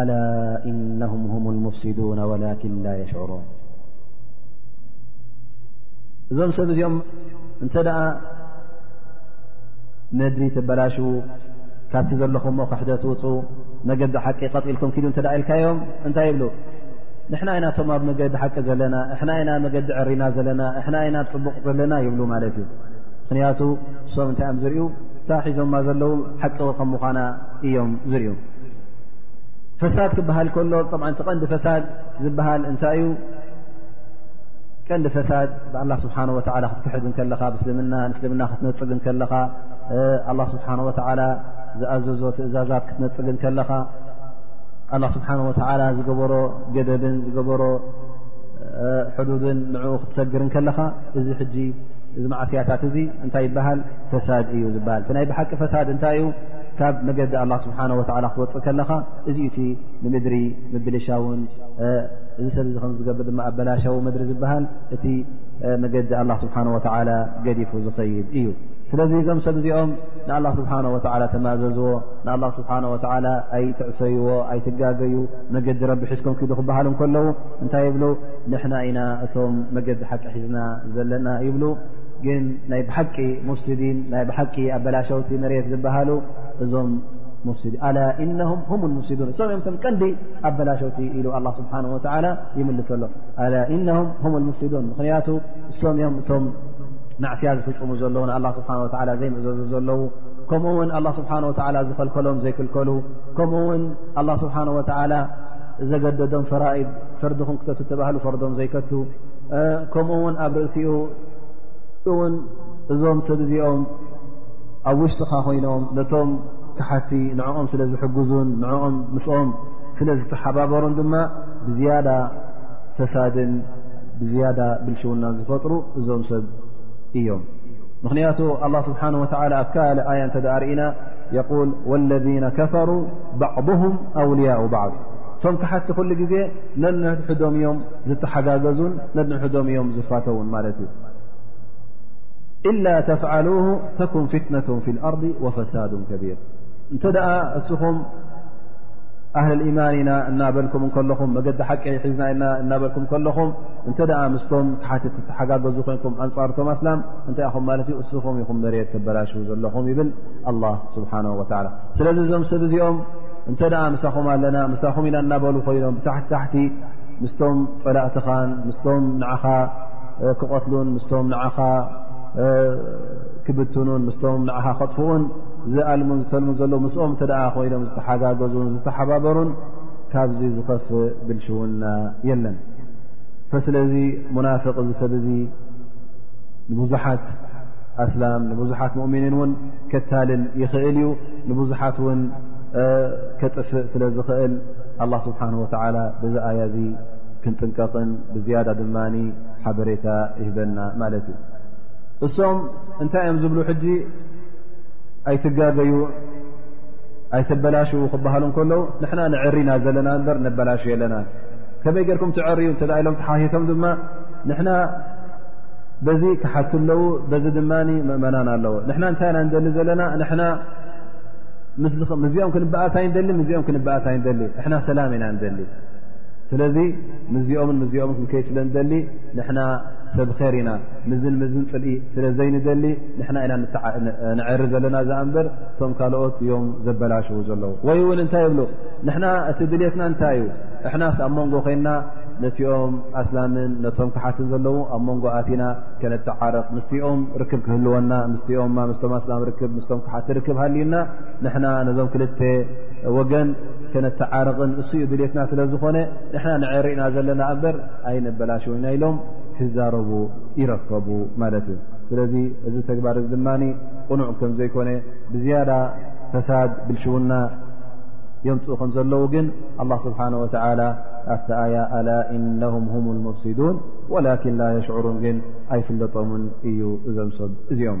ኣላ እነሁም ሁም ልሙፍሲዱን ወላኪን ላ የሽዑሩን እዞም ሰብ እዚኦም እንተ ደኣ መድሪ ተበላሽዉ ካብቲ ዘለኹምሞ ክሕደት ውፁ መገዲ ሓቂ ቀጢልኩም ኪዱ እተ ኢልካዮም እንታይ ይብሉ ንሕና ኢናቶም ኣብ መገዲ ሓቂ ዘለና እሕና ኢና መገዲ ዕሪና ዘለና እሕና ኢና ፅቡቕ ዘለና ይብሉ ማለት እዩ ምኽንያቱ ሶም እንታይ እዮም ዝርዩ እታ ሒዞማ ዘለዉ ሓቂ ከም ምዃና እዮም ዝርዩ ፈሳድ ክበሃል ከሎ ቀንዲ ፈሳድ ዝበሃል እንታይ እዩ ቀንዲ ፈሳድ ብኣላ ስብሓን ወላ ክትክሕድ ከለኻ ምስልምና ምስልምና ክትነፅግ ከለኻ ኣላ ስብሓን ወላ ዝኣዘዞ ትእዛዛት ክትነፅግ ከለኻ ኣላ ስብሓን ወላ ዝገበሮ ገደብን ዝገበሮ ሕዱድን ንዕኡ ክትሰግር ከለኻ እዚ ሕጂ እዚ ማዕስያታት እዚ እንታይ ይበሃል ፈሳድ እዩ ዝበሃል ናይ ብሓቂ ፈሳድ እንታይ እዩ ካብ መገዲ ኣላ ስብሓን ወላ ክትወፅእ ከለኻ እዚ እቲ ንምድሪ ምብልሻውን እዚ ሰብ እዚ ከም ዝገብር ድማ ኣበላሻዊ ምድሪ ዝበሃል እቲ መገዲ ኣላ ስብሓን ወላ ገዲፉ ዝኸይድ እዩ ስለዚ እዞም ሰብ እዚኦም ንኣላ ስብሓን ወላ ተማዘዝዎ ንኣላ ስብሓን ወላ ኣይትዕሰይዎ ኣይትጋገዩ መገዲ ረቢ ሒዝኮም ክዱ ክበሃሉ ከለዉ እንታይ ይብሉ ንሕና ኢና እቶም መገዲ ሓቂ ሒዝና ዘለና ይብሉ ግን ናይ ብሓቂ ሙፍስዲን ናይ ብሓቂ ኣበላሸውቲ መሬት ዝበሃሉ እዞም ሙፍስዲን ኣላ እነሁም ሁም ሙፍስዱን እሶም እዮም ቶም ቀንዲ ኣበላሸውቲ ኢሉ ኣላ ስብሓን ወተዓላ ይምልሰሎ ኣላ እነሁም ሁም ሙፍስዱን ምኽንያቱ እሶም እዮም እቶም ማዕስያ ዝፍፅሙ ዘለዉ ንኣላ ስብሓን ወተዓላ ዘይምእዘዙ ዘለዉ ከምኡ ውን ኣላ ስብሓን ወተዓላ ዝኸልከሎም ዘይክልከሉ ከምኡ ውን ኣላ ስብሓን ወተዓላ ዘገደዶም ፈራኢድ ፈርድኹም ክተቱ ተባህሉ ፈርዶም ዘይከቱ ከምኡ ውን ኣብ ርእሲኡ ውን እዞም ሰብ እዚኦም ኣብ ውሽጥኻ ኮይኖም ነቶም ክሓቲ ንዕኦም ስለ ዝሕግዙን ንኦም ምስኦም ስለ ዝተሓባበሩን ድማ ብዝያዳ ፈሳድን ብዝያዳ ብልሽውናን ዝፈጥሩ እዞም ሰብ እዮም ምኽንያቱ ኣላ ስብሓን ወላ ኣብ ካል ኣያ እንተ ርእና የል ወለذነ ከፈሩ ባዕضም ኣውልያء ባዕض እቶም ክሓቲ ኩሉ ግዜ ነንሕዶም እዮም ዝተሓጋገዙን ነድንሕዶም እዮም ዝፋተውን ማለት እዩ ኢላ ተፍዓሉ ተኩን ፍትነة ፊ ኣርض ወፈሳዱ ከቢር እንተ ደኣ እስኹም ኣህል ኢማን ኢና እናበልኩም ከለኹም መገዲ ሓቂ ሒዝና ኢና እናበልኩም ከለኹም እንተ ደኣ ምስቶም ክሓት ተሓጋገዙ ኮንኩም ኣንፃርቶም ኣስላም እንታይ ኣኹም ማለት እዩ እስኹም ይኹም መሬት ተበላሽ ዘለኹም ይብል ኣላ ስብሓን ወላ ስለዚ እዞም ሰብ እዚኦም እንተ ደኣ ምሳኹም ኣለና ምሳኹም ኢና እናበሉ ኮይኖም ብታሕቲ ታሕቲ ምስቶም ፀላእትኻን ምስቶም ንዓኻ ክቐትሉን ምስቶም ንዓኻ ክብትኑን ምስቶም ንዓኻ ከጥፍኡን ዝኣልሙን ዝተልሙን ዘለ ምስኦም እተ ኮይኖም ዝተሓጋገዙን ዝተሓባበሩን ካብዚ ዝኸፍ ብልሽውና የለን ፈስለዚ ሙናፍቅ እዚ ሰብ እዚ ንብዙሓት ኣስላም ንብዙሓት ሙእምኒን እውን ከታልል ይኽእል እዩ ንብዙሓት እውን ከጥፍእ ስለ ዝኽእል ኣላ ስብሓን ወተላ ብዛ ኣያ እዚ ክንጥንቀቕን ብዝያዳ ድማ ሓበሬታ ይህበና ማለት እዩ እሶም እንታይ እዮም ዝብሉ ሕጂ ኣይትጋገዩ ኣይተበላሽዉ ክበሃሉ ከለዉ ንሕና ንዕሪና ዘለና እበር ነበላሽ ኣለና ከመይ ጌርኩም ትዕርዩ እተ ኢሎም ተሓቲቶም ድማ ንሕና በዚ ክሓት ኣለዉ በዚ ድማ ምእመናን ኣለዎ ንሕና እንታይ ኢና ንደሊ ዘለና ንና ምስዚኦም ክንበኣስ ኣይንደሊ ምስዚኦም ክንበኣስ ኣይንደሊ ንሕና ሰላም ኢና ንደሊ ስለዚ ምስዚኦምን ምስዚኦምን ክንከይድ ስለ ንደሊ ንሕና ሰብ ር ኢና ምዝን ምዝን ፅልኢ ስለ ዘይንደሊ ንሕና ኢና ንዐሪ ዘለና ዝኣ እንበር እቶም ካልኦት እዮም ዘበላሽው ዘለዉ ወይ እውን እንታይ ይብሉ ንሕና እቲ ድልትና እንታይ እዩ እሕናስ ኣብ መንጎ ኮይንና ነቲኦም ኣስላምን ነቶም ክሓትን ዘለዉ ኣብ መንጎ ኣቲና ከነተዓርቕ ምስኦም ርክብ ክህልወና ምስኦም ምስቶም ኣስላም ርክብ ሓቲ ርክብ ሃልዩና ንሕና ነዞም ክልተ ወገን ከነተዓርቕን እሱ ዩ ድልትና ስለ ዝኾነ ንሕና ንዐርኢና ዘለና እበር ኣይነበላሽወና ኢሎም ክዛረቡ ይረከቡ ማለት እዩ ስለዚ እዚ ተግባር እዚ ድማ ቕኑዕ ከም ዘይኮነ ብዝያዳ ፈሳድ ብልሽውና የምፅኡ ከም ዘለዉ ግን ኣላ ስብሓን ወተላ ኣብቲ ኣያ ኣላ እነሁም ሁም ልሙፍሲዱን ወላኪን ላ የሽዕሩን ግን ኣይፍለጦምን እዩ እዞም ሰብ እዚኦም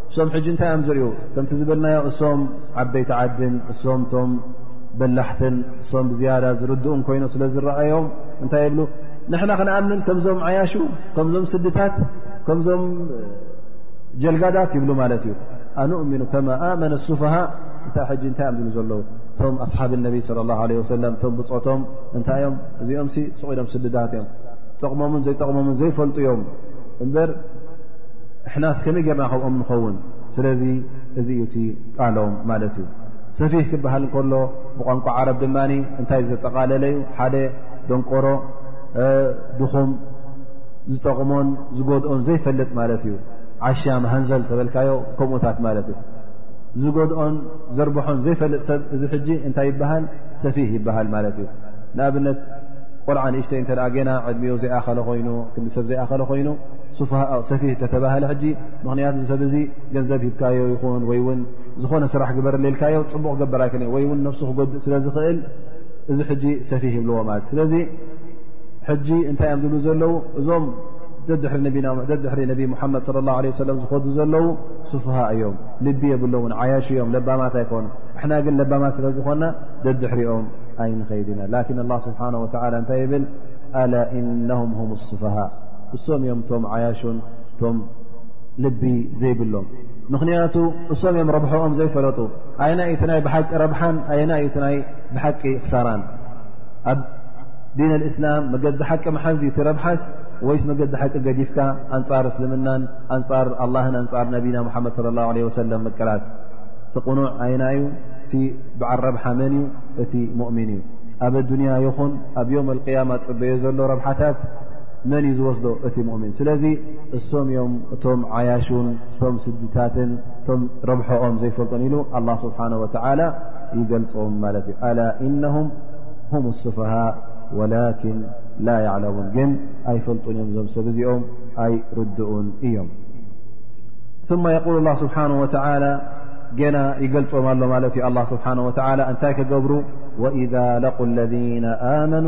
እሶም ሕጂ እንታይ እዮም ዝርዩ ከምቲ ዝበልናዮ እሶም ዓበይቲ ዓድን እሶም እቶም በላሕትን እሶም ብዝያዳ ዝርድኡን ኮይኖ ስለ ዝረኣዮም እንታይ የብሉ ንሕና ክንኣምን ከምዞም ዓያሹ ከምዞም ስድታት ከምዞም ጀልጋዳት ይብሉ ማለት እዩ ኣንእምኑ ከማ ኣመነ ሱፋሃ እሳ ሕጂ እንታይ እዮም ዝሉ ዘለዉ እቶም ኣስሓብ ነቢ ስለ ላ ለ ወሰለም እቶም ብፆቶም እንታይ እዮም እዚኦም ሲ ስቑኢሎም ስድዳት እዮም ጠቕሞምን ዘይጠቕሞምን ዘይፈልጡ እዮም እበር ንሕናስ ከመይ ጌርና ከምኦም ንኸውን ስለዚ እዚ እዩ እቲ ቃሎም ማለት እዩ ሰፊህ ክበሃል እንከሎ ብቋንቋ ዓረብ ድማ እንታይ ዘጠቓለለ እዩ ሓደ ደንቆሮ ድኹም ዝጠቕሞን ዝጎድኦን ዘይፈልጥ ማለት እዩ ዓሻ መሃንዘል ተበልካዮ ከምኡታት ማለት እዩ ዝጎድኦን ዘርብሖን ዘይፈልጥ ሰብ እዚ ሕጂ እንታይ ይበሃል ሰፊህ ይበሃል ማለት እዩ ንኣብነት ቆልዓ ንእሽተይ እተ ገና ዕድሚኡ ዘይኣኸለ ኮይኑ ክሰብ ዘይኣኸለ ኮይኑ ሰፊ ተተባህለ ሕጂ ምክንያቱ ሰብ እዚ ገንዘብ ሂብካዮ ይኹን ወይ ውን ዝኾነ ስራሕ ግበር ሌልካዮ ፅቡቕ ክገብር ኣይክእል ወይ ውን ነብሱ ክጎድእ ስለ ዝኽእል እዚ ሕጂ ሰፊ ይብልዎ ማለት እዩ ስለዚ ሕጂ እንታይ እዮም ዝብሉ ዘለዉ እዞም ደድሕሪ ነቢ ሙሓመድ ለ ላ ለ ሰለም ዝኸዱ ዘለዉ ስፉሃ እዮም ልቢ የብሎምን ዓያሽ እዮም ለባማት ኣይኮኑ ንሕና ግን ለባማት ስለ ዝኾና ደድሕሪኦም ኣይንኸይድ ኢና ላኪን ኣላ ስብሓን ወላ እንታይ ይብል ኣላ እነም ም ስፋሃ እሶም እዮም እቶም ዓያሹን እቶም ልቢ ዘይብሎም ምኽንያቱ እሶም እዮም ረብሐኦም ዘይፈለጡ ኣየናይ እቲ ናይ ብሓቂ ረብሓን ኣየና እዩ እቲ ናይ ብሓቂ ክሳራን ኣብ ዲን ኣልእስላም መገዲ ሓቂ መሓዝ እቲ ረብሓስ ወይስ መገዲ ሓቂ ገዲፍካ ኣንፃር እስልምናን ኣንፃር ኣላህን ኣንፃር ነቢና ሙሓመድ ለ ላ ለ ወሰለም መቀላፅ እቲ ቕኑዕ ኣየና እዩ እቲ በዓል ረብሓ መን እዩ እቲ ሙእሚን እዩ ኣብ ኣዱንያ ይኹን ኣብ ዮም ኣልቅያማ ፅበዮ ዘሎ ረብሓታት መን እዩ ዝወስዶ እቲ ሙእምን ስለዚ እሶም እዮም እቶም ዓያሹን እቶም ስድታትን እቶም ረብሐኦም ዘይፈልጦን ኢሉ ኣላ ስብሓን ወተላ ይገልፆም ማለት እዩ ኣላ እነሁም ሁም ስፋሃ ወላኪን ላ ያዕለሙን ግን ኣይፈልጡን እዮም እዞም ሰብ እዚኦም ኣይርድኡን እዮም ثማ የقል ላ ስብሓን ወተላ ገና ይገልፆም ኣሎ ማለት እዩ ኣላ ስብሓን ወተላ እንታይ ከገብሩ ወኢዛ ለቁ ለذነ ኣመኑ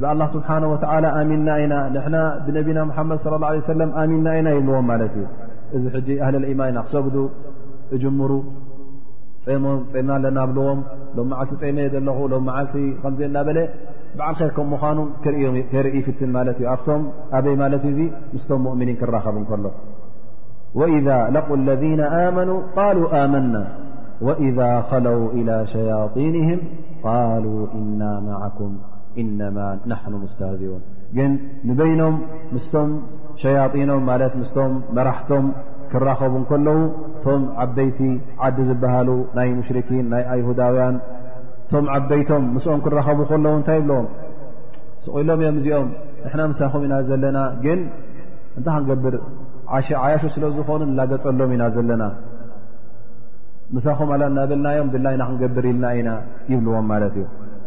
ብኣላ ስብሓን ወተላ ኣሚንና ኢና ንሕና ብነቢና ሓመድ ለ ላ ሰለም ኣሚንና ኢና ይብልዎም ማለት እዩ እዚ ሕጂ ኣህለል ኢማን ኢና ክሰግዱ እጅምሩ ፀሞም ፀምና ኣለና ብልዎም ሎም መዓልቲ ፀመ የ ዘለኹ ሎም መዓልቲ ከምዘ እናበለ በዓል ኸር ከም ምዃኑ ከርኢ ፍትን ማለት እዩ ኣብቶም ኣበይ ማለት እዙ ምስቶም ሙእምኒን ክራኸብ እንከሎ ወኢዛ ለቁ ለذነ ኣመኑ ቃሉ ኣመና ወኢዛ ኸለው ኢላ ሸያጢንህም ቃሉ እና ማዓኩም ኢነማ ናሕኑ ሙስተህዚኡን ግን ንበይኖም ምስቶም ሸያጢኖም ማለት ምስቶም መራሕቶም ክራኸቡ ከለዉ እቶም ዓበይቲ ዓዲ ዝበሃሉ ናይ ሙሽርኪን ናይ ኣይሁዳውያን እቶም ዓበይቶም ምስኦም ክራኸቡ ከለዉ እንታይ ይብለዎም ስቕኢሎም እዮም እዚኦም ንሕና ምሳኹም ኢና ዘለና ግን እንታይ ክንገብር ዓሸ ዓያሹ ስለ ዝኾኑ ንላገፀሎም ኢና ዘለና ምሳኹም ኣላ እናበልናዮም ድላይና ክንገብር ኢልና ኢና ይብልዎም ማለት እዩ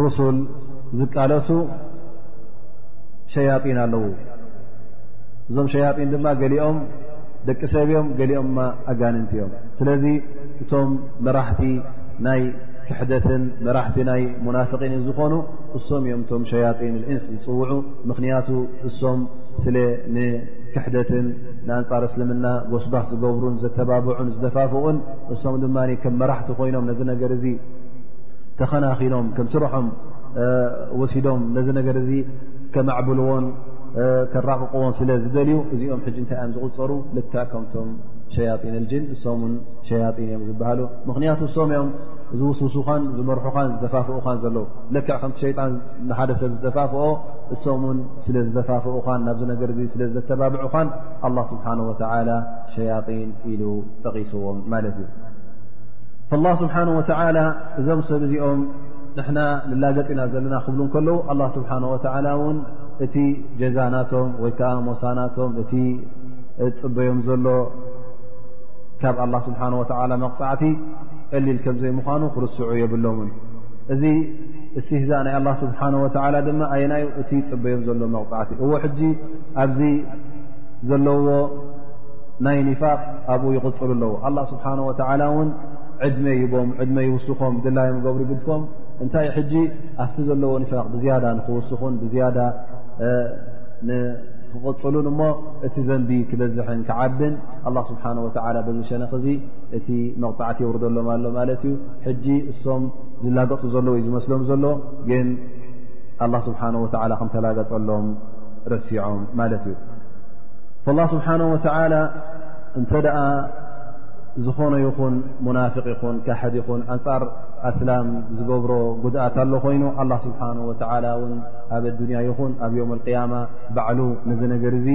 ሩሱል ዝቃለሱ ሸያጢን ኣለዉ እዞም ሸያጢን ድማ ገሊኦም ደቂ ሰብ እዮም ገሊኦም ድማ ኣጋንንቲ እዮም ስለዚ እቶም መራሕቲ ናይ ክሕደትን መራሕቲ ናይ ሙናፍቒን ዝኾኑ እሶም እዮም እቶም ሸያጢን ልእንስ ዝፅውዑ ምኽንያቱ እሶም ስለ ንክሕደትን ንኣንፃር እስልምና ጎስጓስ ዝገብሩን ዘተባብዑን ዝደፋፍኡን እሶም ድማ ከም መራሕቲ ኮይኖም ነዚ ነገር እዚ ተኸናኺኖም ከም ስርሖም ወሲዶም ነዚ ነገር እዚ ከማዕብልዎን ከራቕቕዎን ስለ ዝደልዩ እዚኦም ሕጂ እንታይ እዮም ዝቕፀሩ ልካ ከምቶም ሸያጢን ልጅን እሶም ን ሸያጢን እዮም ዝበሃሉ ምኽንያቱ እሶም እዮም ዝውስውሱኻን ዝመርሑኻን ዝተፋፍኡኻን ዘለዉ ልክዕ ከምቲ ሸይጣን ንሓደ ሰብ ዝተፋፍኦ እሶም ን ስለ ዝተፋፍኡኻን ናብዚ ነገር እዚ ስለ ዝተባብዑኻን ኣላ ስብሓን ወተላ ሸያጢን ኢሉ ጠቒስዎም ማለት እዩ ኣላህ ስብሓን ወተላ እዞም ሰብ እዚኦም ንሕና ንላገፂ ኢና ዘለና ክብሉ ከለዉ ኣላ ስብሓን ወተላ እውን እቲ ጀዛ ናቶም ወይ ከዓ ሞሳ ናቶም እቲ ፅበዮም ዘሎ ካብ ኣላ ስብሓን ወተላ መቕፃዕቲ ቀሊል ከም ዘይምዃኑ ክርስዑ የብሎምን እዚ እስትህዛእ ናይ ኣላ ስብሓን ወተላ ድማ ኣየናዩ እቲ ፅበዮም ዘሎ መቕፃዕቲ እዎ ሕጂ ኣብዚ ዘለዎ ናይ ኒፋቅ ኣብኡ ይቕፅሉ ኣለዉ ኣላ ስብሓን ወተዓላ እውን ዕድመ ይቦም ዕድመ ይውስኾም ድላዮም ገብሩ ይግድፎም እንታይ ሕጂ ኣብቲ ዘለዎ ኒፋቅ ብዝያዳ ንክውስኹን ብዝያዳ ንክቕፅሉን እሞ እቲ ዘንቢ ክበዝሐን ክዓብን ኣላ ስብሓን ወተዓላ በዚ ሸነኽ እዚ እቲ መቕፃዕቲ የውርደሎም ኣሎ ማለት እዩ ሕጂ እሶም ዝላገፁ ዘለዎ እዩ ዝመስሎም ዘሎ ግን ኣላ ስብሓን ወተዓላ ከምተላገፀሎም ረሲዖም ማለት እዩ ላ ስብሓን ወተላ እንተ ደኣ ዝኾነ ይኹን ሙናፍቅ ይኹን ካሕድ ይኹን ኣንፃር ኣስላም ዝገብሮ ጉድኣት ኣሎ ኮይኑ ኣላ ስብሓን ወተላ እውን ኣብ ኣዱንያ ይኹን ኣብ ዮም ቅያማ ባዕሉ ነዚ ነገር እዚ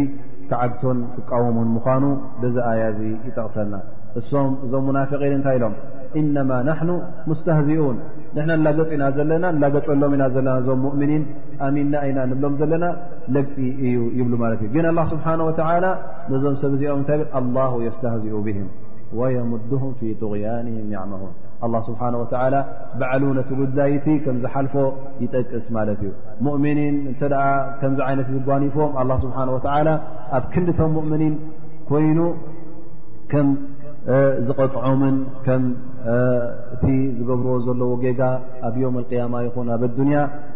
ክዓግቶን ክቃወሙን ምዃኑ በዚ ኣያ እዚ ይጠቕሰልና እሶም እዞም ሙናፍቒን እንታይ ኢሎም እነማ ናሕኑ ሙስተህዚኡን ንሕና ንላገፅ ኢና ዘለና ንላገፀሎም ኢና ዘለና እዞም ሙእምኒን ኣሚንና ኢና ንብሎም ዘለና ለግፂ እዩ ይብሉ ማለት እዩ ግን ኣላ ስብሓን ወተላ ነዞም ሰብ እዚኦም እንታይ ብል ኣላ የስተህዚኡ ብህም ወየምድሁም ፊ ጥغያንህም ያዕመሁን ኣላ ስብሓን ወተላ ባዕሉ ነቲ ጉዳይቲ ከም ዝሓልፎ ይጠቅስ ማለት እዩ ሙእምኒን እንተ ከምዚ ዓይነት ዝጓኒፎም ኣላ ስብሓን ወተላ ኣብ ክንዲቶም ሙእምኒን ኮይኑ ከም ዝቐፅዖምን ከም እቲ ዝገብርዎ ዘለዎ ጌጋ ኣብ ዮም ቅያማ ይኹን ኣብ ኣዱንያ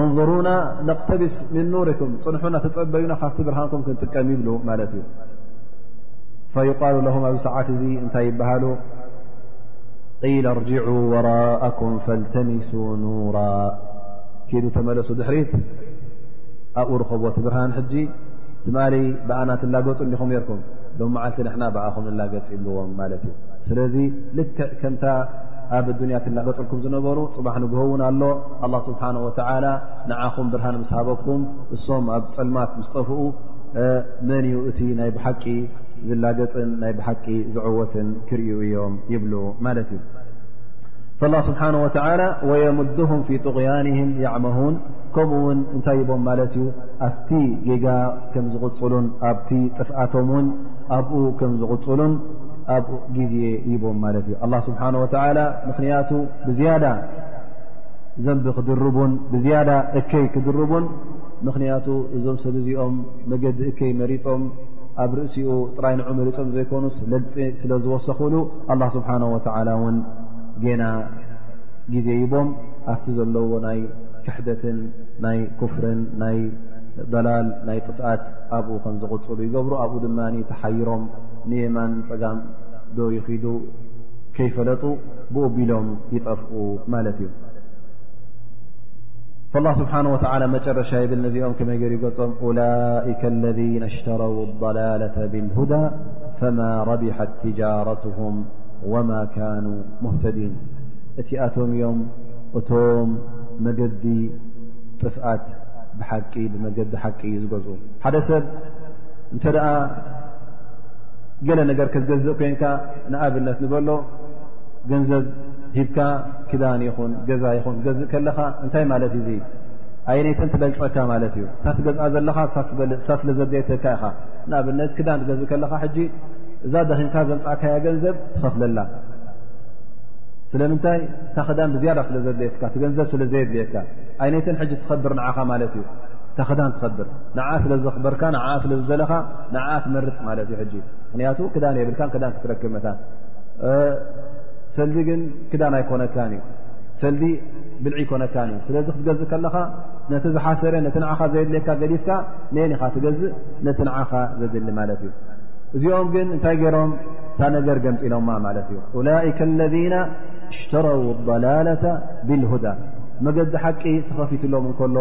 እንظሩና ነቅተቢስ ምን ኑርኩም ፅንሑና ተፀበዩና ካብቲ ብርሃንኩም ክንጥቀም ይብሉ ማለት እዩ ፈዩቃሉ ለሁም ኣብ ሰዓት እዚ እንታይ ይበሃሉ ቂለ ኣርጅዑ ወራእኩም ፈልተሚሱ ኑራ ኪዱ ተመለሱ ድሕሪት ኣብኡ ርኸቦ እቲ ብርሃን ሕጂ ትማሊ ብኣና ትላገፁ እንዲኹም ርኩም ሎም መዓልቲ ንሕና ብኣኹም ንላገፅ ይብልዎም ማለት እዩ ስለዚ ልክዕ ከምታ ኣብ ኣዱንያ ትላገፅልኩም ዝነበሩ ፅባሕ ንግሆ እውን ኣሎ ኣላ ስብሓን ወተዓላ ንዓኹም ብርሃን ምስ ሃበኩም እሶም ኣብ ፀልማት ምስ ጠፍኡ መን እዩ እቲ ናይ ብሓቂ ዝላገፅን ናይ ብሓቂ ዝዕወትን ክርእዩ እዮም ይብሉ ማለት እዩ ላ ስብሓን ወተላ ወየምድሁም ፊ ጥغያንህም ያዕመሁን ከምኡ ውን እንታይ ይቦም ማለት እዩ ኣብቲ ጌጋ ከም ዝቕፅሉን ኣብቲ ጥፍኣቶም ውን ኣብኡ ከም ዝቕፅሉን ኣብ ግዜ ይቦም ማለት እዩ ኣ ስብሓን ወተላ ምኽንያቱ ብዝያዳ ዘንቢ ክድርቡን ብዝያዳ እከይ ክድርቡን ምኽንያቱ እዞም ሰብ እዚኦም መገዲ እከይ መሪፆም ኣብ ርእሲኡ ጥራይ ንዑ መሪፆም ዘይኮኑስ ለግፂ ስለ ዝወሰኹሉ ኣላ ስብሓን ወተዓላ እውን ጌና ግዜ ይቦም ኣብቲ ዘለዎ ናይ ክሕደትን ናይ ኩፍርን ናይ በላል ናይ ጥፍኣት ኣብኡ ከም ዝቕፅሉ ይገብሩ ኣብኡ ድማ ተሓይሮም ንየማን ፀጋም ዶ ይኺዱ ከይፈለጡ ብኡቢሎም ይጠፍኡ ማለት እዩ ላ ስብሓን ወላ መጨረሻ ይብል ነዚኦም ከመይ ገር ይገጾም ላይከ ለذነ ሽተረው ضላላة ብልሁዳ ፈማ ረቢሐት ትጃረትም ወማ ካኑ ሙህተዲን እቲኣቶም እዮም እቶም መገዲ ጥፍኣት ብሓቂ ብመገዲ ሓቂ እዩ ዝገዝ ሓደ ሰብ እንተ ገለ ነገር ክትገዝእ ኮንካ ንኣብነት ንበሎ ገንዘብ ሂብካ ክዳን ይኹን ገዛ ይኹን ትገዝእ ከለኻ እንታይ ማለት እዩ እ ኣየነይተን ትበልፀካ ማለት እዩ እታ ትገዝኣ ዘለኻ ሳ ስለ ዘድየተካ ኢኻ ንኣብነት ክዳን ትገዝእ ከለኻ ሕጂ እዛ ደኺምካ ዘምፃእካያ ገንዘብ ትኸፍለላ ስለምንታይ እታ ክዳን ብዝያዳ ስለ ዘድልየትካ እቲ ገንዘብ ስለ ዘየድልየካ ኣይነይተን ሕጂ ትኸብር ንዓኻ ማለት እዩ እታ ክዳን ትኸብር ንዓ ስለ ዘኽበርካ ንዓ ስለ ዝደለኻ ንዓ ትመርፅ ማለት እዩ ሕጂ ምክንያቱ ክዳን የብልካ ክዳን ክትረክብ መታን ሰልዲ ግን ክዳን ኣይኮነካን እዩ ሰልዲ ብልዒ ይኮነካን እዩ ስለዚ ክትገዝእ ከለኻ ነቲ ዝሓሰረ ነቲ ንዓኻ ዘየድልካ ገዲፍካ ን ኢኻ ትገዝእ ነቲ ንዓኻ ዘድሊ ማለት እዩ እዚኦም ግን እንታይ ገይሮም እታ ነገር ገምጢሎማ ማለት እዩ ላይከ ለذና ሽተረው ضላለة ብልሁዳ መገዲ ሓቂ ተኸፊትሎም እንከሎ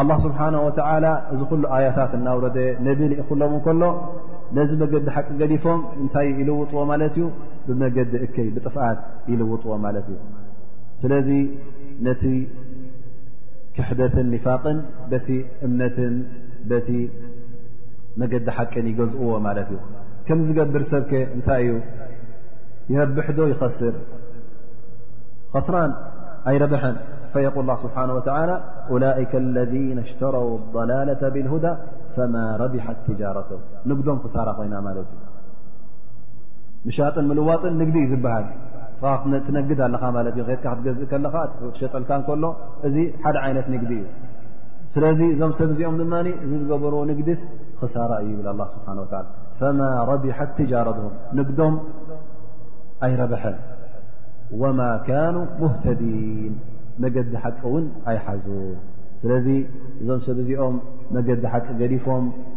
ኣላ ስብሓነ ወተላ እዚ ኩሉ ኣያታት እናውረደ ነቢ ልኢኹሎም እንከሎ ነዚ መገዲ ሓቂ ገዲፎም እንታይ ይልውጥዎ ማለት እዩ ብመገዲ እከይ ብጥፍኣት ይልውጥዎ ማለት እዩ ስለዚ ነቲ ክሕደትን ኒፋቅን በቲ እምነትን በቲ መገዲ ሓቂን ይገዝእዎ ማለት እዩ ከም ዝገብር ሰብከ እንታይ እዩ ይረብሕዶ ይኸስር ኸስራን ኣይረብሐን ፈየቁል ላ ስብሓን ወተላ ላይከ ለذነ ሽተረው ضላለة ብልሁዳ ፈማ ረቢሐት ትጃረቱ ንግዶም ክሳራ ኮይና ማለት እዩ ምሻጥን ምልዋጥን ንግዲ እዩ ዝበሃል ስኻ ትነግድ ኣለኻ ማለት እዩ ከትካ ክትገዝእ ከለኻ እሸጠልካ ከሎ እዚ ሓደ ዓይነት ንግዲ እዩ ስለዚ እዞም ሰብ እዚኦም ድማ እዚ ዝገበርዎ ንግዲስ ክሳራ እዩ ይብል ኣላ ስብሓን ወላ ፈማ ረቢሐት ትጃረትም ንግዶም ኣይረብሐን ወማ ካኑ ሙህተዲን መገዲ ሓቂ እውን ኣይሓዙ ስለዚ እዞም ሰብ እዚኦም መገዲ ሓቂ ገዲፎም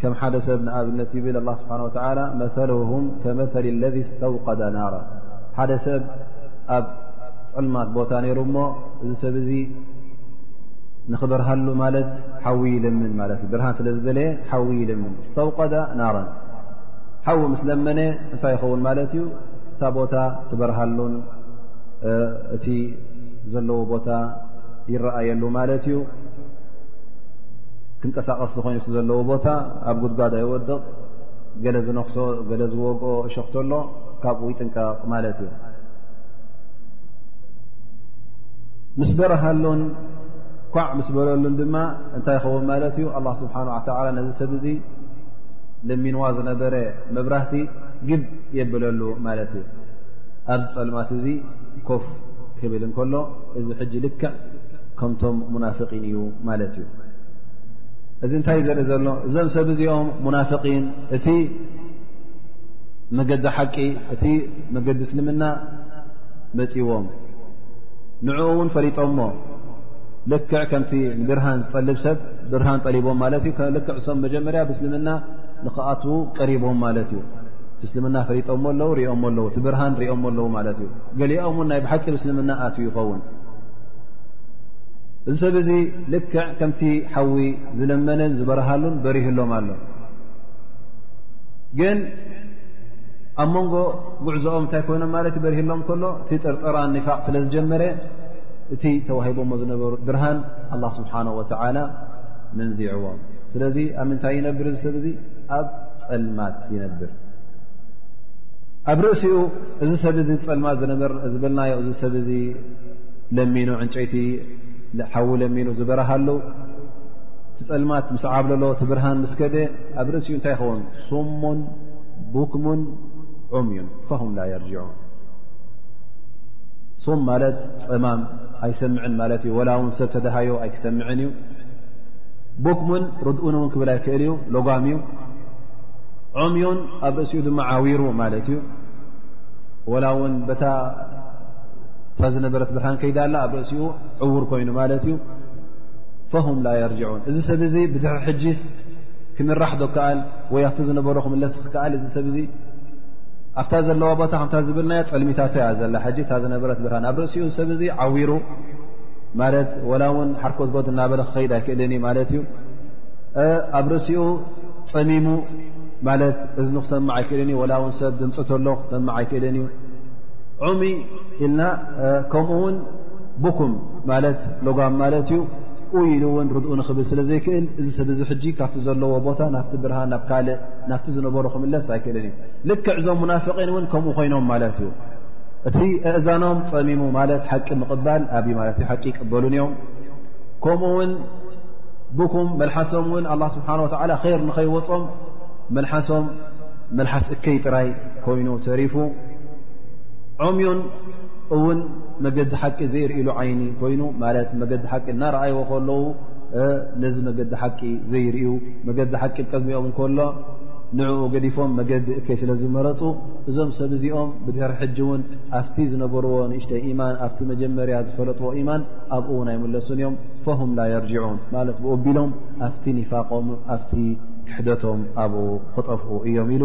ከም ሓደ ሰብ ንኣብነት ይብል ኣ ስብሓ ላ መለሁም ከመል ለذ ስተውቀደ ናራ ሓደ ሰብ ኣብ ፅልማት ቦታ ነይሩ እሞ እዚ ሰብ እዚ ንኽበርሃሉ ማለት ሓዊ ይልምን ማለት ዩ ብርሃን ስለ ዝደለየ ሓዊ ይልምን ስተውቀደ ናራ ሓዊ ምስ ለመነ እንታይ ይኸውን ማለት እዩ እታ ቦታ ትበርሃሉን እቲ ዘለዎ ቦታ ይረኣየሉ ማለት እዩ ክንቀሳቐስ ዝኾይኑቲ ዘለዎ ቦታ ኣብ ጉድጓድ ኣይወድቕ ገለ ዝነክሶ ገለ ዝወግኦ እሸክቶሎ ካብኡ ይጥንቀቕ ማለት እዩ ምስ በረሃሉን ኳዕ ምስ በለሉን ድማ እንታይ ይኸውን ማለት እዩ ኣላ ስብሓን ተላ ነዚ ሰብ እዙ ለሚንዋ ዝነበረ መብራህቲ ግብ የብለሉ ማለት እዩ ኣብዚ ፀልማት እዙ ኮፍ ክብል እንከሎ እዚ ሕጂ ልክዕ ከምቶም ሙናፍቒን እዩ ማለት እዩ እዚ እንታይ እዩ ዘርኢ ዘሎ እዞም ሰብ እዚኦም ሙናፍቒን እቲ መገዲ ሓቂ እቲ መገዲ እስልምና መፂዎም ንዕኡ እውን ፈሊጦሞ ልክዕ ከምቲ ንብርሃን ዝጠልብ ሰብ ብርሃን ጠሊቦም ማለት እዩ ልክዕ ሶም መጀመርያ ብእስልምና ንክኣትዉ ቀሪቦም ማለት እዩ እቲ እስልምና ፈሊጦሞ ኣለዉ ሪኦሞ ኣለዉ እቲ ብርሃን ሪኦሞ ኣለዉ ማለት እዩ ገሊኦም እውን ናይ ብሓቂ ብእስልምና ኣትዩ ይኸውን እዚ ሰብ እዚ ልክዕ ከምቲ ሓዊ ዝለመንን ዝበርሃሉን በሪህሎም ኣሎ ግን ኣብ መንጎ ጉዕዞኦም እንታይ ኮይኖም ማለት ዩ በርሂሎም ከሎ እቲ ጥርጠራን ኒፋቅ ስለ ዝጀመረ እቲ ተዋሂቦሞ ዝነበሩ ብርሃን ኣላ ስብሓን ወተላ መንዚዕዎም ስለዚ ኣብ ምንታይ ይነብር እዚ ሰብ እዚ ኣብ ፀልማት ይነብር ኣብ ርእሲኡ እዚ ሰብ ዚ ፀልማት ዝበልናዮ እዚ ሰብ ለሚኑ ዕንጨይቲ ሓዊ ለሚኑ ዝበረሃሉ ትፀልማት ምስ ዓብለሎ ትብርሃን ምስ ከደ ኣብ ርእሲኡ እንታይ ይኸውን ሱሙን ቡክሙን ዑምዩን ፋሁም ላ የርጅዑን ሱም ማለት ፀማም ኣይሰምዕን ማለት እዩ ወላ እውን ሰብ ተደሃዮ ኣይክሰምዕን እዩ ቡክሙን ርድኡን እውን ክብል ኣይክእል እዩ ሎጓም እዩ ዑምዩን ኣብ ርእሲኡ ድማ ዓዊሩ ማለት እዩ ወላ እውን በታ እታ ዝነበረት ብርሃን ከይዳ ኣላ ኣብ ርእሲኡ ዕውር ኮይኑ ማለት እዩ ፈሁም ላ የርጅዑን እዚ ሰብ እዚ ብድሕሪ ሕጂስ ክምራሕ ዶ ከኣል ወይ ኣብቲ ዝነበሮ ክምለስ ክከኣል እዚ ሰብ እዚ ኣብታ ዘለዋ ቦታ ከምታ ዝብልናዮ ፀልሚታቶ እያ ዘላ ሕጂ እታ ዝነበረት ብርሃን ኣብ ርእሲኡ ሰብ እዚ ዓዊሩ ማለት ወላ እውን ሓርኮት ጎት እናበለ ክኸይድ ኣይክእልን እዩ ማለት እዩ ኣብ ርእሲኡ ፀሚሙ ማለት እዝኑ ክሰምዕ ኣይክእልን እዩ ወላ እውን ሰብ ድምፅተሎ ክሰምዕ ኣይክእልን እዩ ዑሚ ኢልና ከምኡ ውን ቡኩም ማለት ሎጓም ማለት እዩ ኡይ ኢሉ እውን ርድኡ ንክብል ስለ ዘይክእል እዚ ሰብ እዚ ሕጂ ካብቲ ዘለዎ ቦታ ናብቲ ብርሃን ናብ ካልእ ናብቲ ዝነበሩ ክምለስ ኣይክእልን እዩ ልክዕ እዞም ሙናፍቒን እውን ከምኡ ኮይኖም ማለት እዩ እቲ እእዛኖም ፀሚሙ ማለት ሓቂ ምቕባል ኣብዩ ማለት እዩ ሓቂ ይቅበሉን እዮም ከምኡ ውን ቡኩም መልሓሶም እውን ኣላ ስብሓን ወተዓላ ር ንኸይወፆም መልሓሶም መልሓስ እከይ ጥራይ ኮይኑ ተሪፉ ዑምዩን እውን መገዲ ሓቂ ዘይርእሉ ዓይኒ ኮይኑ ማለት መገዲ ሓቂ እናረኣይዎ ከለዉ ነዚ መገዲ ሓቂ ዘይርእዩ መገዲ ሓቂ ቅድሚኦም ከሎ ንዕኡ ገዲፎም መገዲ እከይ ስለ ዝመረፁ እዞም ሰብ እዚኦም ብድሕሪ ሕጂ እውን ኣብቲ ዝነበርዎ ንእሽተ ኢማን ኣብቲ መጀመርያ ዝፈለጥዎ ኢማን ኣብኡ እውን ኣይመለሱን እዮም ፈሁም ላ የርጅዑን ማለት ብኡቢሎም ኣብቲ ኒፋቆም ኣብቲ ክሕደቶም ኣብኡ ክጠፍኡ እዮም ኢሉ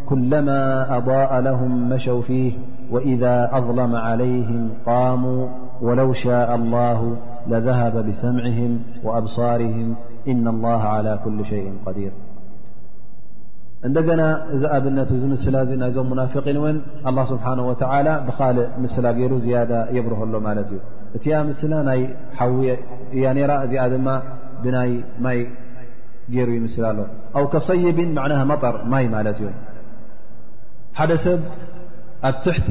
كلما أضاء لهم مشوا فيه وإذا أظلم عليهم قاموا ولو شاء الله لذهب بسمعهم وأبصارهم إن الله على كل شيء قدير ندنا ذ أبنت مسل م منافقن ون الله سبحانه وتعالى بقال مسل ير زيادة يبره له ملت ي ي مسل ي حو ي ر ب مي ير يمسل له ኣው ከሰይቢን መዕናሃ መጠር ማይ ማለት እዩ ሓደ ሰብ ኣብ ትሕቲ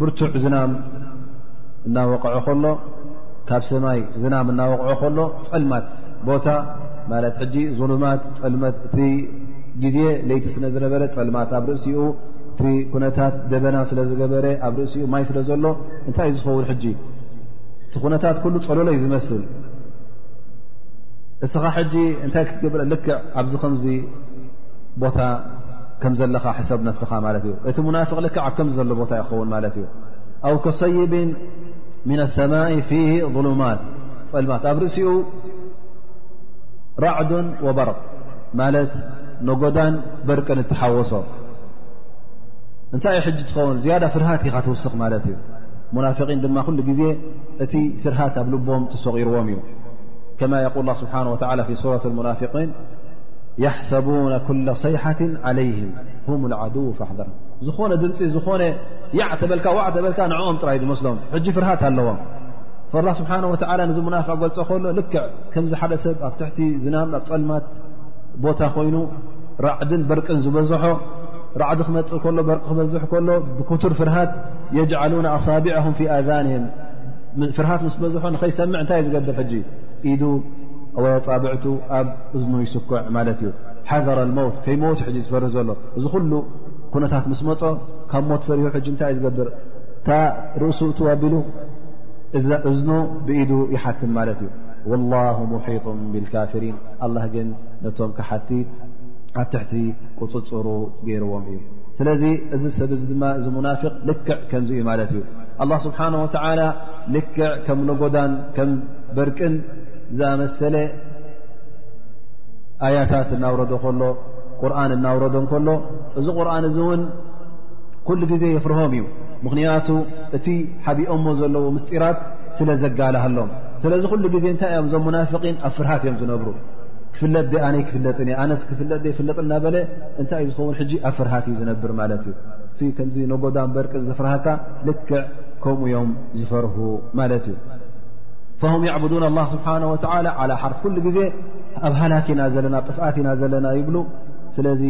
ብርቱዕ ዝናም እናወቕዐ ከሎ ካብ ሰማይ ዝናም እናወቕዐ ከሎ ፀልማት ቦታ ማለት ሕጂ ዙሉማት ፀልመት እቲ ግዜ ለይቲ ስለ ዝነበረ ፀልማት ኣብ ርእሲኡ እቲ ኩነታት ደበና ስለ ዝገበረ ኣብ ርእሲኡ ማይ ስለ ዘሎ እንታይ እዩ ዝኸውን ሕጂ እቲ ኩነታት ኩሉ ፀሎለይ ዝመስል እስኻ ሕጂ እንታይ ክትገብር ልክዕ ኣብዚ ከምዚ ቦታ ከም ዘለኻ ሕሰብ ነፍስኻ ማለት እዩ እቲ ሙናፍቅ ልክዕ ኣብ ከምዚ ዘሎ ቦታ ይኸውን ማለት እዩ ኣው ከሰይብን ምና ኣሰማኢ ፊ ظሉማት ፀልማት ኣብ ርእሲኡ ራዕዱን ወበርቕ ማለት ነጎዳን በርቅን እተሓወሶ እንታይ ዩ ሕጂ ትኸውን ዝያዳ ፍርሃት ኢኻ ትውስኽ ማለት እዩ ሙናፍቒን ድማ ኩሉ ግዜ እቲ ፍርሃት ኣብ ልቦም ተሰቂርዎም እዩ ከማ የቁል ላ ስብሓን ወላ ፊ ሱረት ሙናፊقን የሕሰቡነ ኩለ ሰይሓት ዓለይህም ሁም ዓድው ፋሕደር ዝኾነ ድምፂ ዝኾነ ያዕ ተበልካ ዋዕ ተበልካ ንዕኦም ጥራይ ዝመስሎም ሕጂ ፍርሃት ኣለዎም ፈላ ስብሓን ወላ ንዚ ሙናፍቅ ገልፆ ከሎ ልክዕ ከምዚ ሓደ ሰብ ኣብ ትሕቲ ዝናም ኣብ ፀልማት ቦታ ኮይኑ ራዕድን በርቅን ዝበዝሖ ራዕዲ ክመፅእ ከሎ በርቂ ክበዝሕ ከሎ ብክቱር ፍርሃት የጅዓሉና ኣሳቢዕም ፊ ኣዛንህም ፍርሃት ምስ በዝሖ ንኸይሰምዕ እንታይ እዩ ዝገብር ሕጂ ኢዱ ወይ ኣፃብዕቱ ኣብ እዝኑ ይስኩዕ ማለት እዩ ሓዘረ ሞት ከይ ሞት ሕጂ ዝፈር ዘሎ እዚ ኩሉ ኩነታት ምስ መፆ ካብ ሞት ፈሪሁ ሕጂ እንታይ እዩ ዝገብር እታ ርእሱ እትው ኣቢሉ እዛ እዝኑ ብኢዱ ይሓትም ማለት እዩ ወላሁ ሙሒጡ ብልካፍሪን ኣላ ግን ነቶም ካሓቲ ኣብ ትሕቲ ቁፅፅሩ ገይርዎም እዩ ስለዚ እዚ ሰብ እዚ ድማ እዚ ሙናፍቅ ልክዕ ከምዚ እዩ ማለት እዩ ኣላ ስብሓን ወተዓላ ልክዕ ከም ነጎዳን ከም በርቅን ዝኣመሰለ ኣያታት እናውረዶ ከሎ ቁርን እናውረዶ ከሎ እዚ ቁርን እዚ እውን ኩሉ ግዜ የፍርሆም እዩ ምኽንያቱ እቲ ሓቢኦሞ ዘለዎ ምስጢራት ስለ ዘጋልሃሎም ስለዚ ኩሉ ግዜ እንታይ እዮም እዞም ሙናፍቒን ኣብ ፍርሃት እዮም ዝነብሩ ክፍለጥ ደ ኣነይ ክፍለጥን ኣነስ ክፍለጥ ደ ይፍለጥ እናበለ እንታይ እዩ ዝኸውን ሕጂ ኣብ ፍርሃት እዩ ዝነብር ማለት እዩ እቲ ከምዚ ነጎዳም በርቂ ዝፍርሃካ ልክዕ ከምኡ እዮም ዝፈርሁ ማለት እዩ ፈም ያዕቡዱን ኣላ ስብሓን ወላ ዓላ ሓርፍ ኩሉ ግዜ ኣብ ሃላክ ኢና ዘለና ብ ጥፍኣት ኢና ዘለና ይብሉ ስለዚ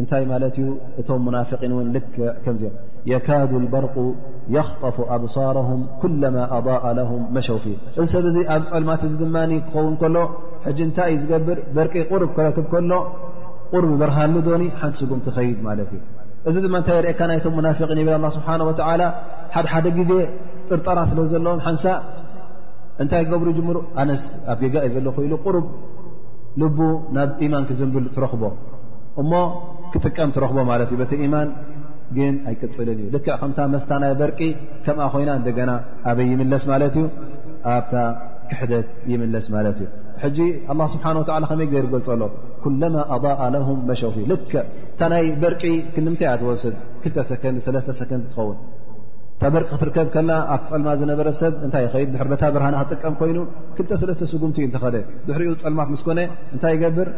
እንታይ ማለት እዩ እቶም ሙናፍቒን እውን ልክ ከምዚኦም የካዱ ልበርቁ የኽጠፉ ኣብሳርም ኩለማ ኣضء ለም መሸው ፊ እዚ ሰብ እዚ ኣብ ፀልማት እዚ ድማ ክኸውን ከሎ ሕጂ እንታይ እዩ ዝገብር በርቂ ቁርብ ክረክብ ከሎ ቁርብ በርሃሉ ዶኒ ሓንቲ ስጉም ትኸይድ ማለት እዩ እዚ ድማ እንታይ የርእካ ናይቶም ሙናፊቒን ይብል ኣላ ስብሓን ወተዓላ ሓደ ሓደ ግዜ ጥርጠራ ስለ ዘለዎም ሓንሳእ እንታይ ክገብሩ ይጅምሩ ኣነስ ኣብ ጌጋ እዩ ዘለኹ ኢሉ ቅሩብ ልቡ ናብ ኢማን ክዝንብል ትረኽቦ እሞ ክጥቀም ትረኽቦ ማለት እዩ በቲ ኢማን ግን ኣይቅፅልን እዩ ልክዕ ከምታ መስታ ናይ በርቂ ከምኣ ኮይና እንደገና ኣበይ ይምለስ ማለት እዩ ኣብታ ክሕደት ይምለስ ማለት እዩ ሕጂ ኣላ ስብሓን ወተላ ከመይ ገይር ገልፀሎ ኩለማ ኣضእ ለሁም መሸፊ ልክዕ እታ ናይ በርቂ ክንምንታይ እያ ትወስድ ክልተ ሰከንድ ሰለስተ ሰከንድ ትኸውን እታ በርቂ ክትርከብ ከላ ኣብቲ ፀልማ ዝነበረ ሰብ እንታይ ይኸይድ ድሕር በታ ብርሃን ክጥቀም ኮይኑ ክልተ ሰለስተ ስጉምቲ እዩ እንተኸደ ድሕሪኡ ፀልማት ምስ ኮነ እንታይ ይገብር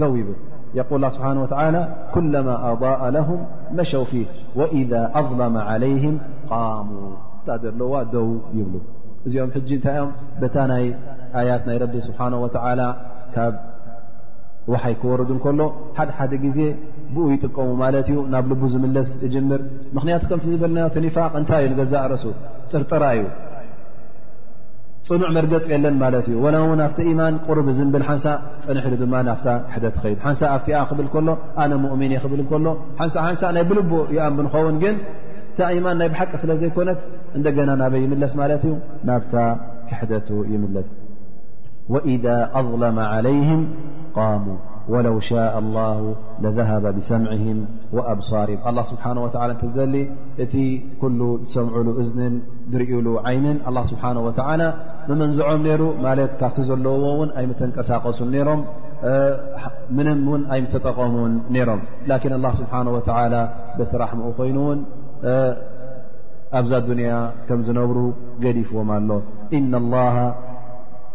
ደው ይብል የቁል ላ ስብሓን ወተላ ኩለማ ኣضء ለሁም መሸው ፊ ወኢዛ ኣظለመ ዓለይህም ቃሙ እታ ዘለዋ ደው ይብሉ እዚኦም ሕጂ እንታይ እዮም በታ ናይ ኣያት ናይ ረቢ ስብሓን ወተላ ካብ ዋሓይ ክወርድ እንከሎ ሓድ ሓደ ግዜ ብኡ ይጥቀሙ ማለት እዩ ናብ ልቡ ዝምለስ እጅምር ምክንያቱ ከምቲ ዝበልናዮ ትኒፋቅ እንታይ እዩ ንገዛእ ርእሱ ጥርጥራ እዩ ፅኑዕ መርገፂ የለን ማለት እዩ ወላ እውን ኣብቲ ኢማን ቅሩብ ዝንብል ሓንሳ ፅንሕ ኢሉ ድማ ናፍታ ሕደ ትኸይድ ሓንሳ ኣብቲኣ ክብል ከሎ ኣነ ሙእሚን ክብል እከሎ ሓንሳ ሓንሳ ናይ ብልቡ ይኣም ንኸውን ግን እታ ኢማን ናይ ብሓቂ ስለ ዘይኮነት እንደገና ናበይ ይምለስ ማለት እዩ ናብታ ክሕደቱ ይምለስ وإذا أظلم عليهم قاموا ولو شاء الله لذهب بسمعهم وأبصاره الله سحنه ولى ل እቲ كل ሰمعل እዝن درእل عين الله سبحنه وتعلى ممنزعም ر ካብ ዘለዎ متنቀሳቀሱ ن ኣي تጠقሙ ም لكن الله سبحنه وتعلى بت ራحمኡ ኮይن ኣብዛ دنያ كم ዝነብሩ ዲفዎم ኣሎ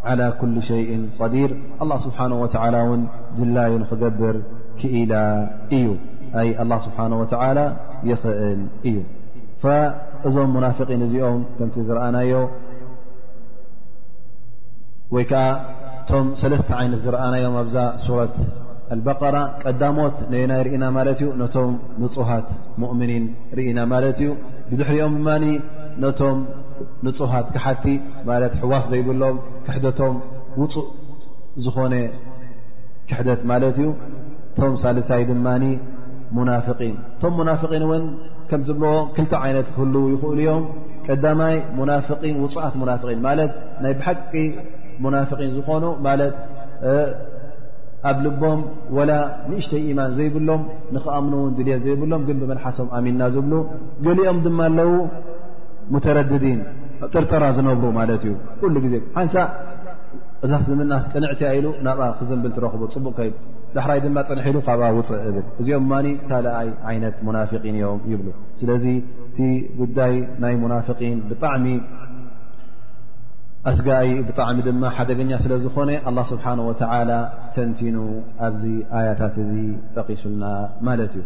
ዓላى ኩሉ ሸይء ቐዲር ኣላه ስብሓን ወተላ ውን ድላዩ ንኽገብር ክኢላ እዩ ኣይ ኣላ ስብሓን ወተላ ይኽእል እዩ እዞም ሙናፍቒን እዚኦም ከምቲ ዝረኣናዮ ወይ ከዓ እቶም ሰለስተ ዓይነት ዝረኣናዮም ኣብዛ ሱረት ኣልበቀራ ቀዳሞት ነየናይ ርኢና ማለት እዩ ነቶም ንፁሃት ሙእምኒን ርኢና ማለት እዩ ብድሕሪኦም እማ ነቶም ንፁሃት ክሓቲ ማለት ሕዋስ ዘይብሎም ክሕደቶም ውፁእ ዝኾነ ክሕደት ማለት እዩ እቶም ሳልሳይ ድማ ሙናፍቒን እቶም ሙናፍቒን እውን ከም ዝብልዎ ክልተ ዓይነት ክህልው ይኽእሉ እዮም ቀዳማይ ሙናፍቒን ውፁዓት ሙናፍቒን ማለት ናይ ብሓቂ ሙናፍቒን ዝኾኑ ማለት ኣብ ልቦም ወላ ንእሽተይ ኢማን ዘይብሎም ንክኣምኑ እውን ድልት ዘይብሎም ግን ብመልሓሶም ኣሚንና ዝብሉ ገሊኦም ድማ ኣለዉ ሙተረድዲን ጥርጠራ ዝነብሩ ማለት እዩ ኩሉ ግዜ ሓንሳ እዛ ስልምና ቅንዕቲያ ኢሉ ናብኣ ክዝንብል ትረኽቡ ፅቡቕ ከይድ ዳሕራይ ድማ ፅንሒ ኢሉ ካብኣ ውፅእ እብል እዚኦም ማኒ ካልኣይ ዓይነት ሙናፍቂን እዮም ይብሉ ስለዚ እቲ ጉዳይ ናይ ሙናፍቂን ብጣዕሚ ኣስጋኢ ብጣዕሚ ድማ ሓደገኛ ስለ ዝኾነ ኣላ ስብሓን ወተዓላ ተንቲኑ ኣብዚ ኣያታት እዚ ጠቂሱልና ማለት እዩ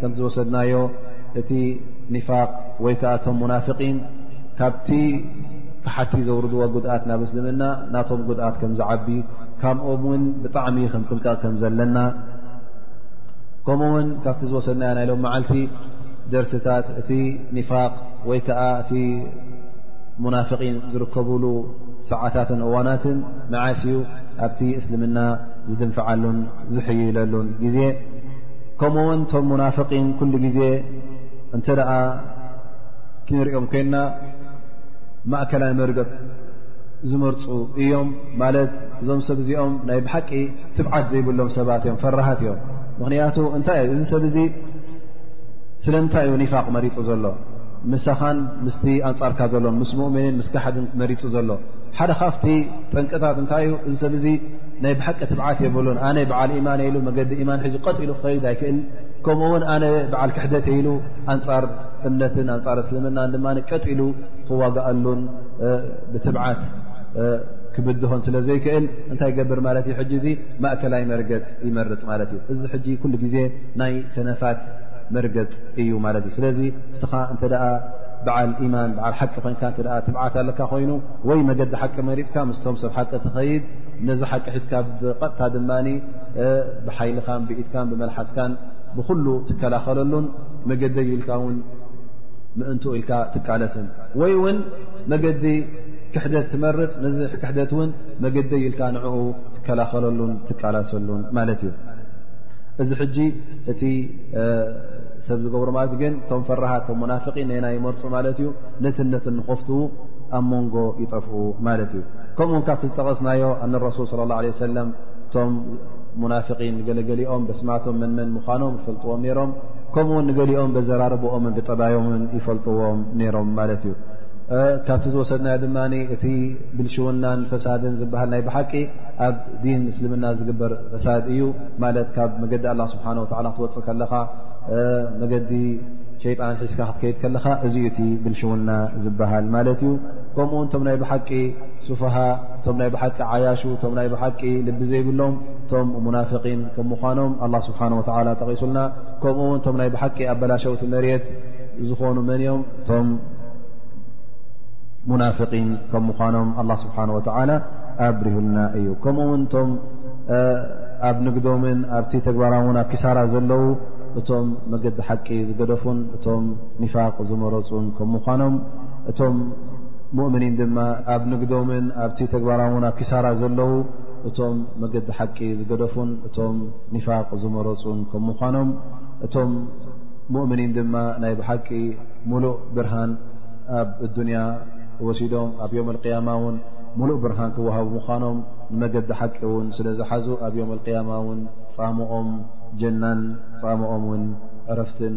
ከም ዝወሰድናዮ እቲ ኒፋቅ ወይ ከዓ እቶም ሙናፍቒን ካብቲ ካሓቲ ዘውርድዎ ጉድኣት ናብ እስልምና ናቶም ጉድኣት ከም ዝዓቢ ካብኦም ውን ብጣዕሚ ክንጥንቀቕ ከም ዘለና ከምኡ ውን ካብቲ ዝወሰድናዮ ናይ ሎም መዓልቲ ደርስታት እቲ ኒፋቅ ወይ ከዓ እቲ ሙናፍቒን ዝርከብሉ ሰዓታትን እዋናትን መዓስ እዩ ኣብቲ እስልምና ዝድንፍዓሉን ዝሕይለሉን ግዜ ከምኡ ውን እቶም ሙናፍቒን ኩሉ ግዜ እንተ ደኣ ክንሪኦም ኮይንና ማእከላይ መርገፅ ዝመርፁ እዮም ማለት እዞም ሰብ እዚኦም ናይ ብሓቂ ትብዓት ዘይብሎም ሰባት እዮም ፈራሃት እዮም ምኽንያቱ እንታይ እዩ እዚ ሰብ እዚ ስለምንታይ እዩ ኒፋቅ መሪፁ ዘሎ ምሳኻን ምስቲ ኣንፃርካ ዘሎን ምስ ሙእምኒን ምስ ካሓድን መሪፁ ዘሎ ሓደ ካብቲ ጠንቅታት እንታይ እዩ እዚ ሰብ እዚ ናይ ብሓቂ ትብዓት የብሉን ኣነ በዓል ኢማን ኢሉ መገዲ ኢማን ሒዙ ቀጥ ኢሉ ክኸይድ ኣይክእል ከምኡ ውን ኣነ በዓል ክሕደት ኢሉ ኣንፃር እምነትን ኣንፃር እስልምናን ድማ ቀጥ ኢሉ ክዋጋኣሉን ብትብዓት ክብድሆን ስለ ዘይክእል እንታይ ገብር ማለት እዩ ሕጂ እዚ ማእከላይ መርገፅ ይመርፅ ማለት እዩ እዚ ሕጂ ኩሉ ግዜ ናይ ሰነፋት መርገፅ እዩ ማለት እዩ ስለዚ እስኻ እንተ በዓል ኢማን በዓል ሓቂ ኮይንካ ትብዓት ኣለካ ኮይኑ ወይ መገዲ ሓቂ መሪፅካ ምስቶም ሰብ ሓቂ ትኸይድ ነዚ ሓቂ ሒዝካ ብቐጥታ ድማ ብሓይልኻ ብኢትካ ብመልሓስካን ብኩሉ ትከላኸለሉን መገደይ ኢልካ ውን ምእንት ኢልካ ትቃለስን ወይ ውን መገዲ ክሕደት ትመርፅ ነዚ ክሕደት ውን መገደይ ኢልካ ንኡ ትከላኸለሉን ትቃላሰሉን ማለት እዩ እዚ ሕጂ እቲ ሰብ ዝገብሩ ማለት ግን እቶም ፈራሃት ቶም ሙናፍቒን ነና ይመርፁ ማለት እዩ ነትነትን ንኸፍትዉ ኣብ መንጎ ይጠፍኡ ማለት እዩ ከምኡ ውን ካብቲ ዝጠቐስናዮ ኣን ረሱል صለ ላه ለ ሰለም እቶም ሙናፍቒን ገለገሊኦም በስማቶም መንመን ምዃኖም ይፈልጥዎም ነይሮም ከምኡውን ንገሊኦም በዘራርብኦምን ብጠባዮምን ይፈልጥዎም ነይሮም ማለት እዩ ካብቲ ዝወሰድናዮ ድማ እቲ ብልሽውናን ፈሳድን ዝበሃል ናይ ብሓቂ ኣብ ዲን ምስልምና ዝግበር ፈሳድ እዩ ማለት ካብ መገዲ ኣላ ስብሓን ወላ ክትወፅእ ከለኻ መገዲ ሸይጣን ሒዝካ ክትከይድ ከለኻ እዚዩ እቲ ብልሽውና ዝበሃል ማለት እዩ ከምኡ ውን እቶም ናይ ብሓቂ ሱፋሃ እቶም ናይ ብሓቂ ዓያሹ እቶም ናይ ብሓቂ ልቢ ዘይብሎም እቶም ሙናፍቒን ከም ምዃኖም ኣላ ስብሓን ወላ ጠቒሱልና ከምኡ ውን እቶም ናይ ብሓቂ ኣበላሸውቲ መሬት ዝኾኑ መን እዮም እቶም ሙናፍቒን ከም ምዃኖም ኣላ ስብሓን ወተዓላ ኣብሪሁልና እዩ ከምኡ ውን እቶም ኣብ ንግዶምን ኣብቲ ተግባራዊ ን ኣብ ኪሳራ ዘለዉ እቶም መገዲ ሓቂ ዝገደፉን እቶም ኒፋቅ ዝመረፁን ከም ምዃኖም እቶም ሙእምኒን ድማ ኣብ ንግዶምን ኣብቲ ተግባራም ን ኣብ ኪሳራ ዘለዉ እቶም መገዲ ሓቂ ዝገደፉን እቶም ኒፋቅ ዝመረፁን ከም ምዃኖም እቶም ሙእምኒን ድማ ናይ ብሓቂ ሙሉእ ብርሃን ኣብ እዱንያ ወሲዶም ኣብ ዮም ልቅያማ እውን ሙሉእ ብርሃን ክወሃቡ ምዃኖም ንመገዲ ሓቂ እውን ስለ ዝሓዙ ኣብ ዮም ልቅያማ እውን ፃምኦም ጀናን ፃምኦም እውን ዕረፍትን